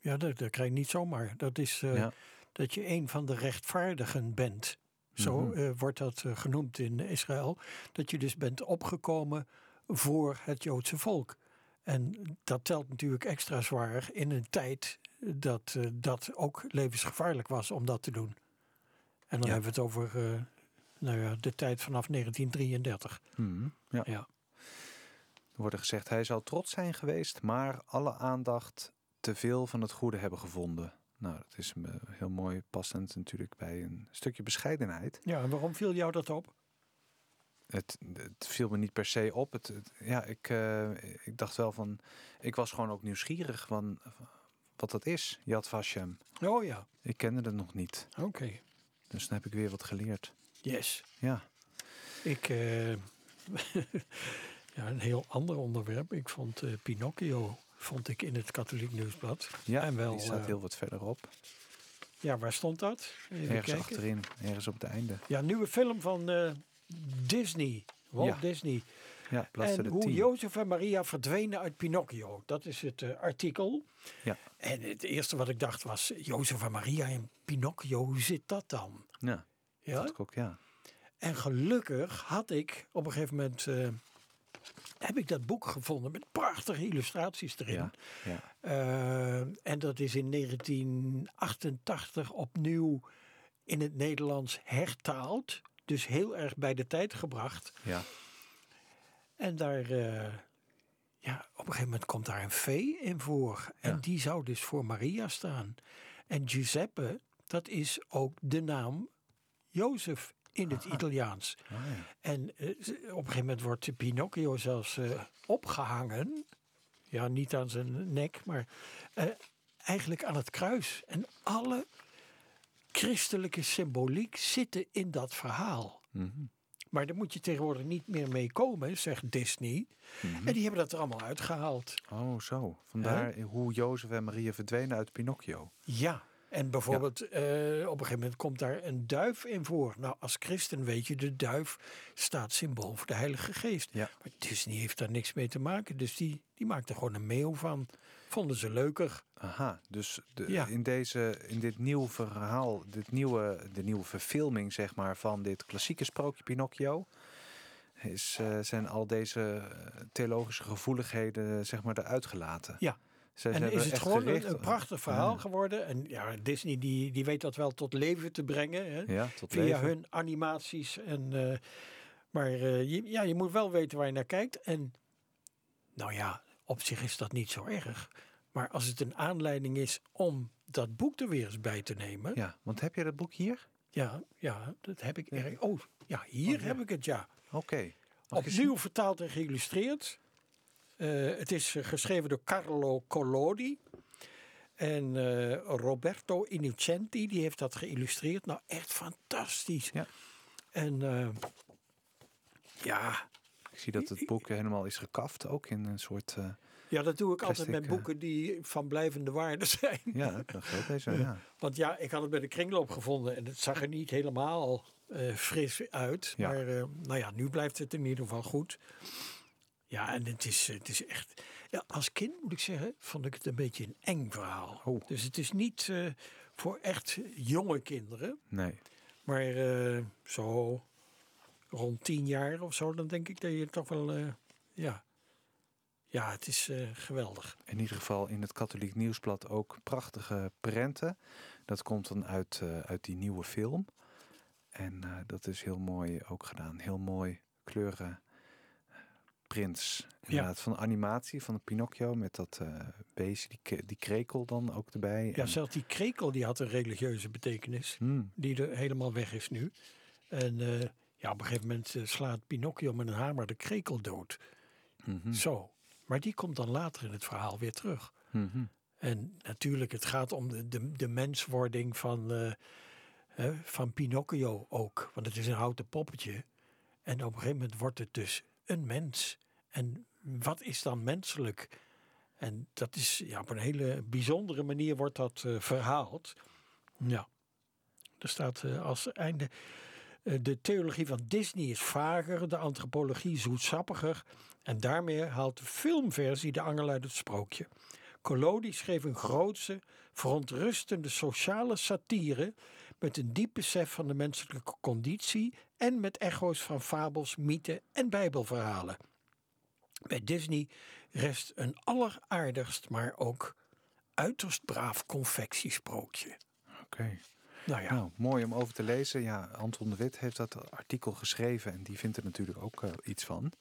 Ja, dat, dat krijg je niet zomaar. Dat is eh, Ja. dat je een van de rechtvaardigen bent. Zo Mhm. eh, wordt dat eh, genoemd in Israël. Dat je dus bent opgekomen voor het Joodse volk. En dat telt natuurlijk extra zwaar in een tijd dat eh, dat ook levensgevaarlijk was om dat te doen. En dan Ja. hebben we het over nou ja, de tijd vanaf 1933. Mhm, ja. Ja. Er wordt gezegd, hij zou trots zijn geweest, maar alle aandacht te veel van het goede hebben gevonden. Nou, dat is heel mooi passend natuurlijk bij een stukje bescheidenheid. Ja, en waarom viel jou dat op? Het, het viel me niet per se op. Het, het- ja, ik, eh, ik dacht wel van, ik was gewoon ook nieuwsgierig van wat dat is, Yad Vashem. Oh ja, Ik kende het nog niet, oké. dus dan heb ik weer wat geleerd. Yes. Ja, Ik, eh, ja, een heel ander onderwerp. Ik vond eh, Pinocchio vond ik in het Katholiek Nieuwsblad. ja En wel, die staat eh, heel wat verderop. Ja, waar stond dat? Even Ergens kijken. achterin, ergens op het einde. Ja, nieuwe film van eh, Disney. Walt Ja, Disney. Ja, En hoe 10. Jozef en Maria verdwenen uit Pinocchio. Dat is het eh, artikel. Ja. En het eerste wat ik dacht was, Jozef en Maria in Pinocchio, hoe zit dat dan? Ja, Ja? dat ook, ja. En gelukkig had ik op een gegeven moment heb ik dat boek gevonden met prachtige illustraties erin. Ja, ja. Eh, en dat is in 1988 opnieuw in het Nederlands hertaald. Dus heel erg bij de tijd gebracht. ja. En daar, eh, ja, op een gegeven moment komt daar een vee in voor. En Ja. die zou dus voor Maria staan. En Giuseppe, dat is ook de naam Jozef in het Italiaans. Ah, ja. En eh, op een gegeven moment wordt Pinocchio zelfs eh, opgehangen. Ja, niet aan zijn nek, maar eh, eigenlijk aan het kruis. En alle christelijke symboliek zitten in dat verhaal. Mhm. Maar daar moet je tegenwoordig niet meer mee komen, zegt Disney. Mhm. En die hebben dat er allemaal uitgehaald. Oh, zo. Vandaar hoe Jozef en Maria verdwenen uit Pinocchio. Ja. En bijvoorbeeld, eh, op een gegeven moment komt daar een duif in voor. Nou, als christen weet je, de duif staat symbool voor de Heilige Geest. Ja. Maar Disney heeft daar niks mee te maken. Dus die, die maakt er gewoon een meeuw van. Vonden ze leuker. Aha, dus de, Ja. in, deze, in dit nieuwe verhaal, dit nieuwe, de nieuwe verfilming zeg maar, van dit klassieke sprookje Pinocchio, is, eh, zijn al deze eh, theologische gevoeligheden zeg maar, eruit gelaten. Ja. Zij en is het gewoon een, gericht- een prachtig verhaal Ja. geworden. En ja, Disney die, die weet dat wel tot leven te brengen. Hè? Ja, tot via leven. hun animaties. En, eh, maar eh, je, ja, je moet wel weten waar je naar kijkt. En nou ja, op zich is dat niet zo erg. Maar als het een aanleiding is om dat boek er weer eens bij te nemen. Ja, Ja, want heb je dat boek hier? ja, dat heb ik erg. Oh, ja, hier Oh, ja. heb ik het, ja. Oké. Opnieuw vertaald en geïllustreerd. Eh, het is eh, geschreven door Carlo Collodi. En eh, Roberto Innocenti, die heeft dat geïllustreerd. Nou, echt fantastisch. Ja. En ja? Ik zie dat het boek helemaal is gekaft, ook in een soort... ja, dat doe ik altijd met boeken die van blijvende waarde zijn. ja, dat geldt deze, ja. Want ja, ik had het bij de kringloop gevonden en het zag er niet helemaal fris uit. Ja. Maar nou ja, nu blijft het in ieder geval goed. Ja, en het is, het is echt... Ja, als kind moet ik zeggen, vond ik het een beetje een eng verhaal. Oh. Dus het is niet eh, voor echt jonge kinderen. Nee. Maar eh, zo rond tien jaar of zo, dan denk ik dat je toch wel... eh, ja. ja, het is geweldig. In ieder geval in het Katholiek Nieuwsblad ook prachtige prenten. Dat komt dan uit, uit die nieuwe film. En dat is heel mooi ook gedaan. Heel mooi kleuren prints. Inderdaad, van de animatie van de Pinocchio met dat eh beestje, die, die krekel dan ook erbij. Ja, En- zelfs die krekel die had een religieuze betekenis. Hmm, Die er helemaal weg is nu. En eh, ja, op een gegeven moment eh, slaat Pinocchio met een hamer de krekel dood. mhm, Zo. Maar die komt dan later in het verhaal weer terug. mhm. En natuurlijk, het gaat om de, de, de menswording van, hè, van Pinocchio ook. Want het is een houten poppetje. En op een gegeven moment wordt het dus een mens. En wat is dan menselijk? En dat is ja, op een hele bijzondere manier wordt dat eh, verhaald. Ja, er staat eh, als einde. eh, de theologie van Disney is vager, de antropologie zoetsappiger. En daarmee haalt de filmversie de angel uit het sprookje. Collodi schreef een grootse, verontrustende sociale satire met een diep besef van de menselijke conditie en met echo's van fabels, mythen en bijbelverhalen. Bij Disney rest een alleraardigst, maar ook uiterst braaf confectiesprookje. Oké. Nou ja, Nou, mooi om over te lezen. Ja, Anton de Wit heeft dat artikel geschreven en die vindt er natuurlijk ook eh, iets van.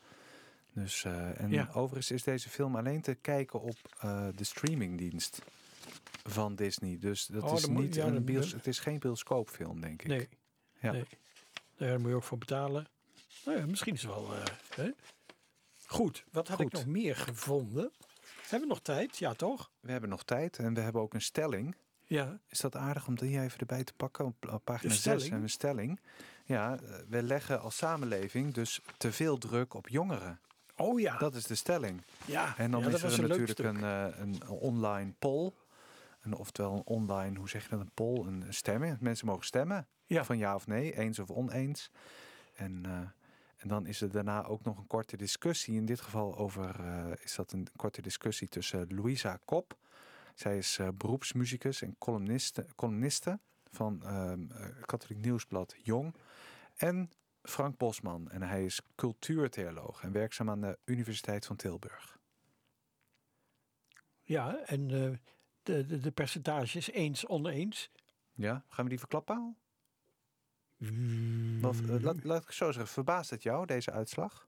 Dus, eh, en Ja. overigens is deze film alleen te kijken op eh, de streamingdienst van Disney. Dus dat Oh, is moet- niet ja, een bios, het is geen bioscoopfilm, denk ik. nee. Ja. nee. Daar moet je ook voor betalen. Nou ja, misschien is het wel... eh, hè? Goed, wat had ik nog meer gevonden? Hebben we nog tijd? Ja, toch? We hebben nog tijd en we hebben ook een stelling. Ja. Is dat aardig om die even erbij te pakken? Op, pagina 6 stelling? hebben we een stelling. Ja, eh, we leggen als samenleving dus te veel druk op jongeren. Oh ja. Dat is de stelling. ja. En dan ja, is er natuurlijk een, eh, een online poll. Een, oftewel een online, hoe zeg je dat, een poll, een stemmen. Mensen mogen stemmen Ja. van ja of nee, eens of oneens. En, eh, en dan is er daarna ook nog een korte discussie. In dit geval over, eh, is dat een korte discussie tussen Louisa Kop. Zij is eh, beroepsmuzikus en columniste, columniste van ehm, eh, Katholiek Nieuwsblad Jong. En Frank Bosman. En hij is cultuurtheoloog en werkzaam aan de Universiteit van Tilburg. Ja, en de, de, de percentages eens, oneens. Ja, gaan we die verklappen? Mm. Eh, laat, laat ik zo zeggen, verbaast het jou, deze uitslag?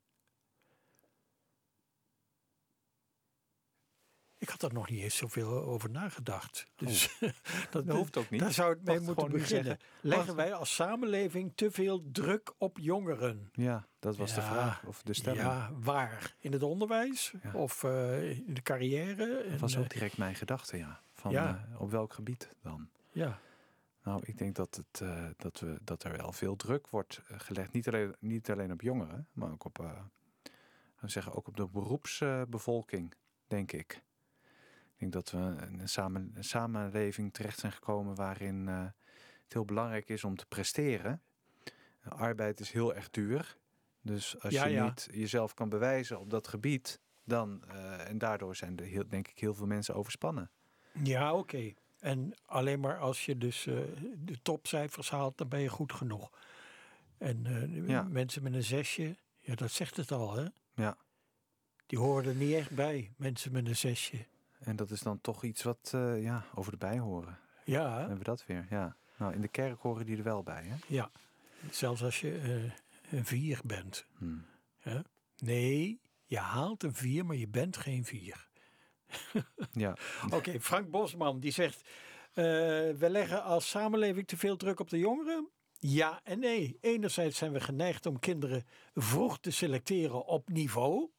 Ik had er nog niet eens zoveel over nagedacht. Dus dat, Dat hoeft ook niet. daar zou het mee moeten beginnen. zeggen. Leggen wij als samenleving te veel druk op jongeren? Ja, dat was de vraag, of de stelling. Ja, waar? In het onderwijs? Ja. Of eh, in de carrière? dat was En, ook eh, direct mijn gedachte, ja. Van Ja. eh, op welk gebied dan? ja. Nou, ik denk dat, het, eh, dat, we, dat er wel veel druk wordt eh, gelegd. Niet alleen, niet alleen op jongeren, maar ook op, we zeggen, ook op de beroepsbevolking, denk ik. Ik denk dat we in een, samen, een samenleving terecht zijn gekomen waarin het heel belangrijk is om te presteren. Arbeid is heel erg duur. Dus als Ja, je ja. niet jezelf kan bewijzen op dat gebied, dan, en daardoor zijn er heel, denk ik heel veel mensen overspannen. Ja, oké. En alleen maar als je dus eh, de topcijfers haalt, dan ben je goed genoeg. En eh, Ja. mensen met een zesje, ja, dat zegt het al, hè? Ja. Die horen er niet echt bij, mensen met een zesje. En dat is dan toch iets wat eh, ja, over de bij horen. Ja, Dan hebben we dat weer, ja. Nou, in de kerk horen die er wel bij, hè? ja. Zelfs als je een vier bent. Hmm. Nee, je haalt een vier, maar je bent geen vier. Ja, Oké, Frank Bosman die zegt: eh, We leggen als samenleving te veel druk op de jongeren. Ja en nee. Enerzijds zijn we geneigd om kinderen vroeg te selecteren op niveau.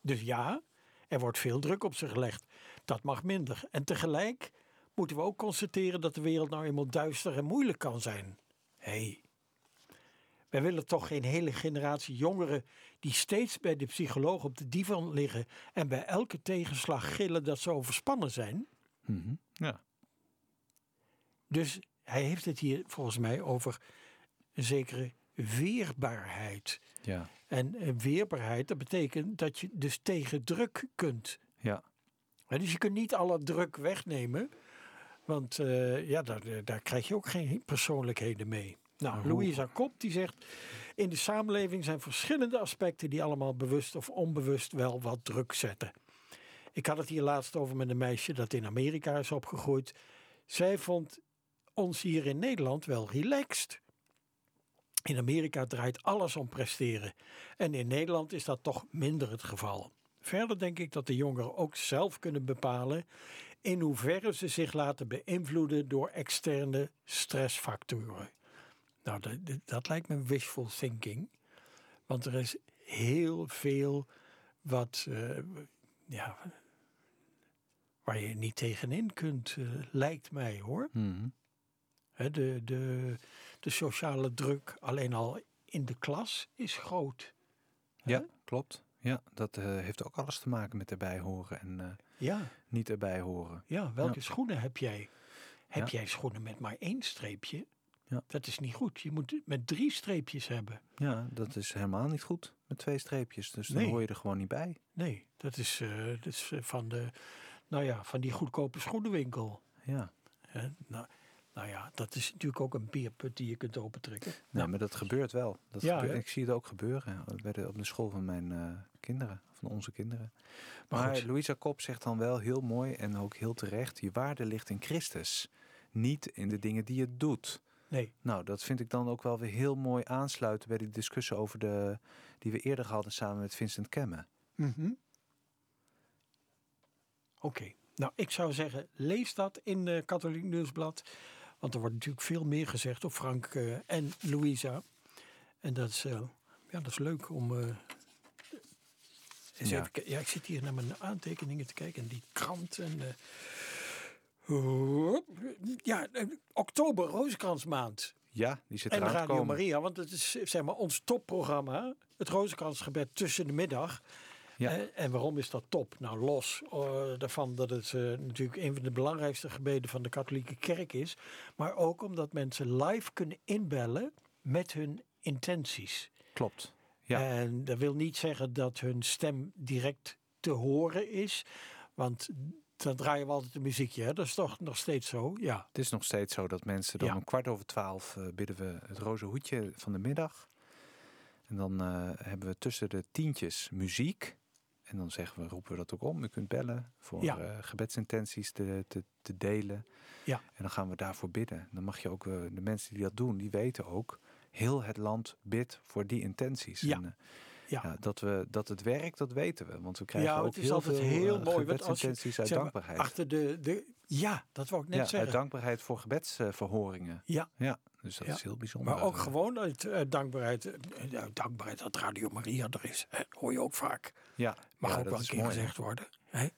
Dus ja, er wordt veel druk op ze gelegd. Dat mag minder. En tegelijk moeten we ook constateren dat de wereld nou eenmaal duister en moeilijk kan zijn. Hey. Wij willen toch geen hele generatie jongeren die steeds bij de psycholoog op de divan liggen en bij elke tegenslag gillen dat ze overspannen zijn. Mhm. ja. Dus hij heeft het hier volgens mij over een zekere weerbaarheid. ja. En weerbaarheid, dat betekent dat je dus tegen druk kunt. ja. Dus je kunt niet alle druk wegnemen, want eh, ja, daar, daar krijg je ook geen persoonlijkheden mee. Nou, Louisa Kop die zegt, in de samenleving zijn verschillende aspecten die allemaal bewust of onbewust wel wat druk zetten. Ik had het hier laatst over met een meisje dat in Amerika is opgegroeid. Zij vond ons hier in Nederland wel relaxed. In Amerika draait alles om presteren. En in Nederland is dat toch minder het geval. Verder denk ik dat de jongeren ook zelf kunnen bepalen in hoeverre ze zich laten beïnvloeden door externe stressfactoren. Nou, dat, dat- lijkt me wishful thinking. Want er is heel veel wat, eh, ja, waar je niet tegenin kunt, eh, lijkt mij hoor. Mhm. De, de, de sociale druk alleen al in de klas is groot. Ja, klopt. Ja, dat eh, heeft ook alles te maken met erbij horen en Ja, niet erbij horen. ja welke Ja. schoenen heb jij? Heb Ja. jij schoenen met maar één streepje? Ja. Dat is niet goed. Je moet met drie streepjes hebben. Ja, dat is helemaal niet goed met twee streepjes. Dus dan hoor je er gewoon niet bij. Nee, dat is, eh, dat is eh, van, de, nou ja, van die goedkope schoenenwinkel. Ja, Hè? Nou, nou ja, dat is natuurlijk ook een beerput die je kunt opentrekken. nee, Nou, maar dat gebeurt wel. Dat Ja, gebeurt- ik zie het ook gebeuren bij de, op de school van mijn eh, kinderen, van onze kinderen. Maar Maar. Louisa Kop zegt dan wel heel mooi en ook heel terecht: je waarde ligt in Christus, niet in de dingen die je doet. Nee, Nou, dat vind ik dan ook wel weer heel mooi aansluiten bij die discussie over de die we eerder hadden samen met Vincent Kemme. Mhm. Oké, nou ik zou zeggen, lees dat in de Katholiek Nieuwsblad. Want er wordt natuurlijk veel meer gezegd op Frank eh, en Louisa. En dat is, eh, ja, dat is leuk om... eh, even ja, ik zit hier naar mijn aantekeningen te kijken en die krant en... eh, ja, eh, oktober, Rozenkransmaand. Ja, die zit En eraan Radio komen. Maria, want het is zeg maar ons topprogramma. Het Rozenkransgebed tussen de middag. Ja. Eh, en waarom is dat top? Nou, los eh, daarvan dat het eh, natuurlijk een van de belangrijkste gebeden van de katholieke kerk is. Maar ook omdat mensen live kunnen inbellen met hun intenties. Klopt. Ja. En dat wil niet zeggen dat hun stem direct te horen is. Want dan draaien we altijd een muziekje. Hè? Dat is toch nog steeds zo? Ja. Het is nog steeds zo dat mensen dan Ja. om kwart over twaalf eh, bidden we het roze hoedje van de middag. En dan eh, hebben we tussen de tientjes muziek. En dan zeggen we, roepen we dat ook om. U kunt bellen voor Ja. eh, gebedsintenties te, te, te delen. Ja. En dan gaan we daarvoor bidden. Dan mag je ook, de mensen die dat doen, die weten ook, heel het land bidt voor die intenties. Ja. En, Ja. ja, dat, we, dat het werkt, dat weten we. Want we krijgen Ja, ook heel veel heel eh, mooi, als je, gebedsintenties uit maar, dankbaarheid. Achter de, de, ja, dat wou ik net ja, uit zeggen. dankbaarheid voor gebedsverhoringen. Ja. Ja, dus dat is heel bijzonder. Maar ook Eh, gewoon uit, uit dankbaarheid. eh, dankbaarheid dat Radio Maria er is. Hè, hoor je ook vaak. Ja, Mag ook wel een is keer mooi, gezegd worden. Hè?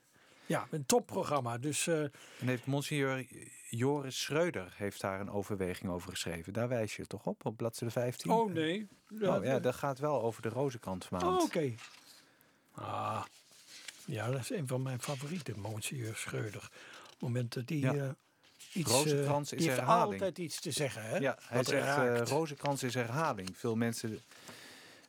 Ja, een topprogramma. Dus eh, En heeft Monsignor Joris Schreuder heeft daar een overweging over geschreven. Daar wijs je toch op, op bladzijde 15? oh nee. Oh, ja, dat gaat wel over de rozenkrantmaand. Oh, oké. Ah, ja, dat is een van mijn favorieten, Monsieur Schreuder. Momenten die Ja. eh, iets... Rozenkrans eh, is die heeft herhaling. altijd iets te zeggen, hè? Ja, hij Wat zegt eh rozenkrans is herhaling. Veel mensen,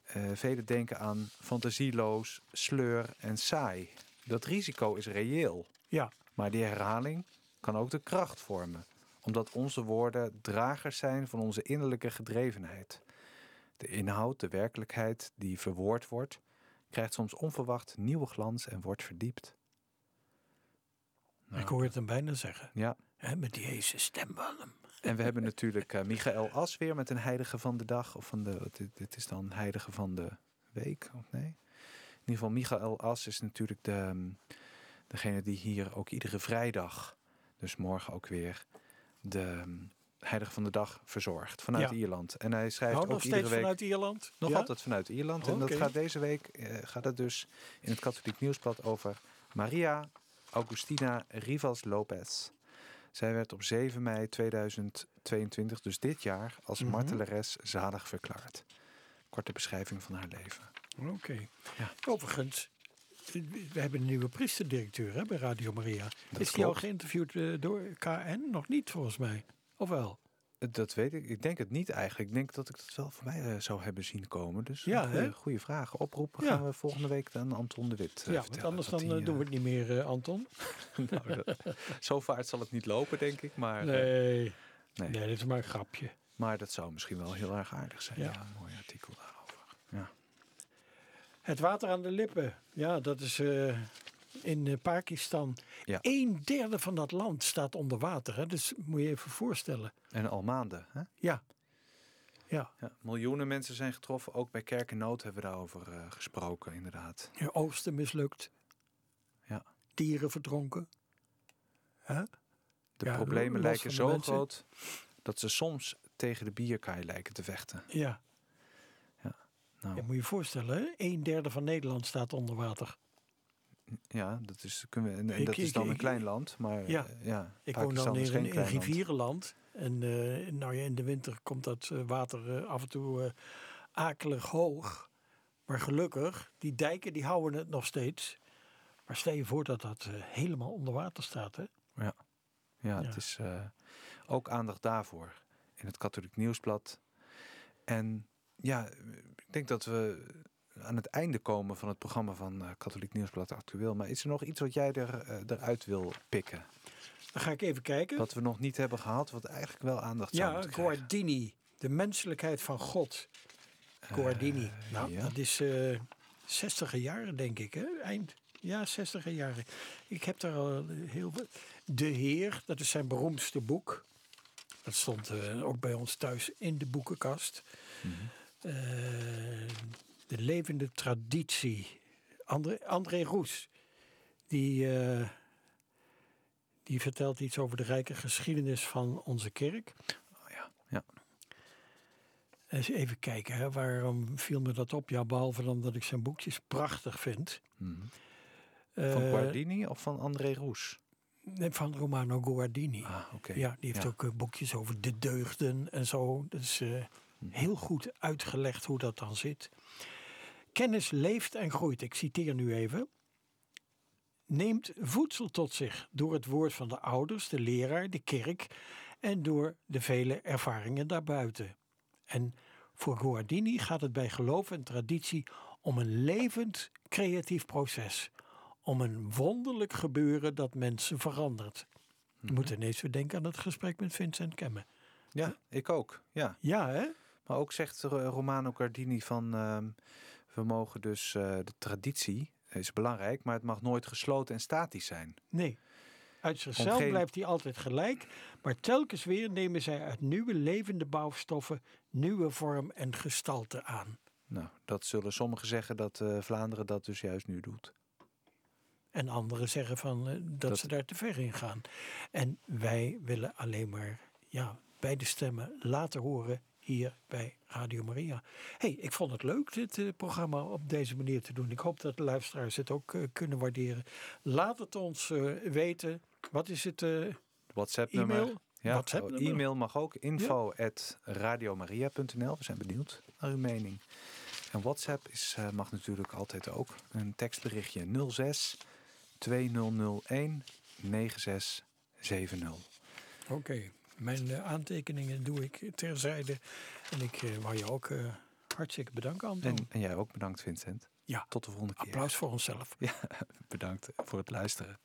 eh velen denken aan fantasieloos, sleur en saai. Dat risico is reëel. Ja, Maar die herhaling kan ook de kracht vormen, omdat onze woorden dragers zijn van onze innerlijke gedrevenheid. De inhoud, de werkelijkheid die verwoord wordt, krijgt soms onverwacht nieuwe glans en wordt verdiept. Nou, ik hoor het hem bijna zeggen. Ja, met die heese stem en we hebben natuurlijk eh, Michael As weer met een heilige van de dag. Of van de, dit, dit is dan heilige van de week, of nee? In ieder geval, Michael As is natuurlijk de, ehm, degene die hier ook iedere vrijdag, dus morgen ook weer, de ehm, heilige van de dag verzorgt vanuit Ja. Ierland. En hij schrijft Nou, ook nog iedere steeds week... vanuit Ierland? Nog Ja? altijd vanuit Ierland. En dat gaat deze week eh, gaat het dus in het Katholiek Nieuwsblad over Maria Augustina Rivas Lopez. Zij werd op 7 mei 2022, dus dit jaar, als Mhm. martelares zalig verklaard. Korte beschrijving van haar leven. Oké. Ja. Overigens, we hebben een nieuwe priesterdirecteur hè, bij Radio Maria. Dat is die al geïnterviewd eh, door KN? Nog niet, volgens mij. Of wel? Dat weet ik. Ik denk het niet eigenlijk. Ik denk dat ik dat wel voor mij eh, zou hebben zien komen. Dus Ja, goede, vraag. Oproepen Ja. gaan we volgende week aan Anton de Wit ja, eh, want vertellen anders dan doen we het niet meer, Anton. nou, dat- zo vaart zal het niet lopen, denk ik. Maar, Nee. nee. nee, dit is maar een grapje. maar dat zou misschien wel heel erg aardig zijn. Ja. Ja, een mooi artikel daarover. Ja. Het water aan de lippen. Ja, dat is eh, in eh, Pakistan. Ja. Een derde van dat land staat onder water. Hè? Dus moet je even voorstellen. En al maanden. Hè? Ja. Ja. Ja, miljoenen mensen zijn getroffen. Ook bij Kerk en Nood hebben we daarover eh, gesproken, inderdaad. ja oogsten mislukt. Ja. Dieren verdronken. De Ja, problemen lijken zo mensen. groot dat ze soms tegen de bierkaai lijken te vechten. Ja. Nou, ja, moet je je voorstellen, een derde van Nederland staat onder water. ja, dat is, kunnen we, en, en Ik- dat is ik- dan een klein land, maar Ja. ja, Ik woon dan in een, rivierenland. En eh, nou ja, in de winter komt dat eh, water eh, af en toe akelig hoog. Maar gelukkig, die dijken die houden het nog steeds. Maar stel je voor dat dat helemaal onder water staat. Hè? Ja, Ja. het is ook aandacht daarvoor in het Katholiek Nieuwsblad. En ja, ik denk dat we aan het einde komen van het programma van eh, Katholiek Nieuwsblad Actueel. Maar is er nog iets wat jij er, eh, eruit wil pikken? Dan ga ik even kijken. Wat we nog niet hebben gehad, wat eigenlijk wel aandacht zou ja, moeten krijgen. Guardini. De menselijkheid van God. Guardini. Eh, nou, ja. dat is eh 60 jaren, denk ik. Hè? Eind. Ja, 60 jaren. Ik heb daar al heel veel. De Heer, dat is zijn beroemdste boek. Dat stond ook bij ons thuis in de boekenkast. Mhm. Eh, de levende traditie. André, André Roes. Die, eh, die vertelt iets over de rijke geschiedenis van onze kerk. Oh, ja. ja. Eens even kijken, hè, waarom viel me dat op? Ja, behalve dan dat ik zijn boekjes prachtig vind. Mhm. Van Eh, Guardini of van André Roes? nee, van Romano Guardini. Ah, oké. Ja, die heeft Ja. ook boekjes over de deugden en zo. Dat is Mhm. Heel goed uitgelegd hoe dat dan zit. Kennis leeft en groeit. Ik citeer nu even. Neemt voedsel tot zich door het woord van de ouders, de leraar, de kerk en door de vele ervaringen daarbuiten. En voor Guardini gaat het bij geloof en traditie om een levend creatief proces. Om een wonderlijk gebeuren dat mensen verandert. Je moet ineens weer denken aan het gesprek met Vincent Kemme. Ja, ik ook. Ja. Ja, hè? Maar ook zegt eh, Romano Guardini van ehm, we mogen dus eh, de traditie is belangrijk, maar het mag nooit gesloten en statisch zijn. Nee. Uit zichzelf blijft hij altijd gelijk, maar telkens weer nemen zij uit nieuwe levende bouwstoffen nieuwe vorm en gestalte aan. Nou, dat zullen sommigen zeggen dat eh, Vlaanderen dat dus juist nu doet. En anderen zeggen van, dat, Dat- ze daar te ver in gaan. En wij willen alleen maar ja, beide stemmen laten horen hier bij Radio Maria. hey, ik vond het leuk dit eh, programma op deze manier te doen. Ik hoop dat de luisteraars het ook eh, kunnen waarderen. Laat het ons eh, weten. Wat is het WhatsApp-nummer. e-mail? Ja, oh, e-mail mag ook. Info at radiomaria.nl. We zijn benieuwd naar uw mening. En WhatsApp is, mag natuurlijk altijd ook. Een tekstberichtje 06 2001 9670. Oké, mijn eh, aantekeningen doe ik terzijde. En ik eh, wou je ook eh, hartstikke bedanken, Anton. En, en jij ook bedankt, Vincent. Ja. Tot de volgende keer. Applaus voor onszelf. Bedankt voor het luisteren.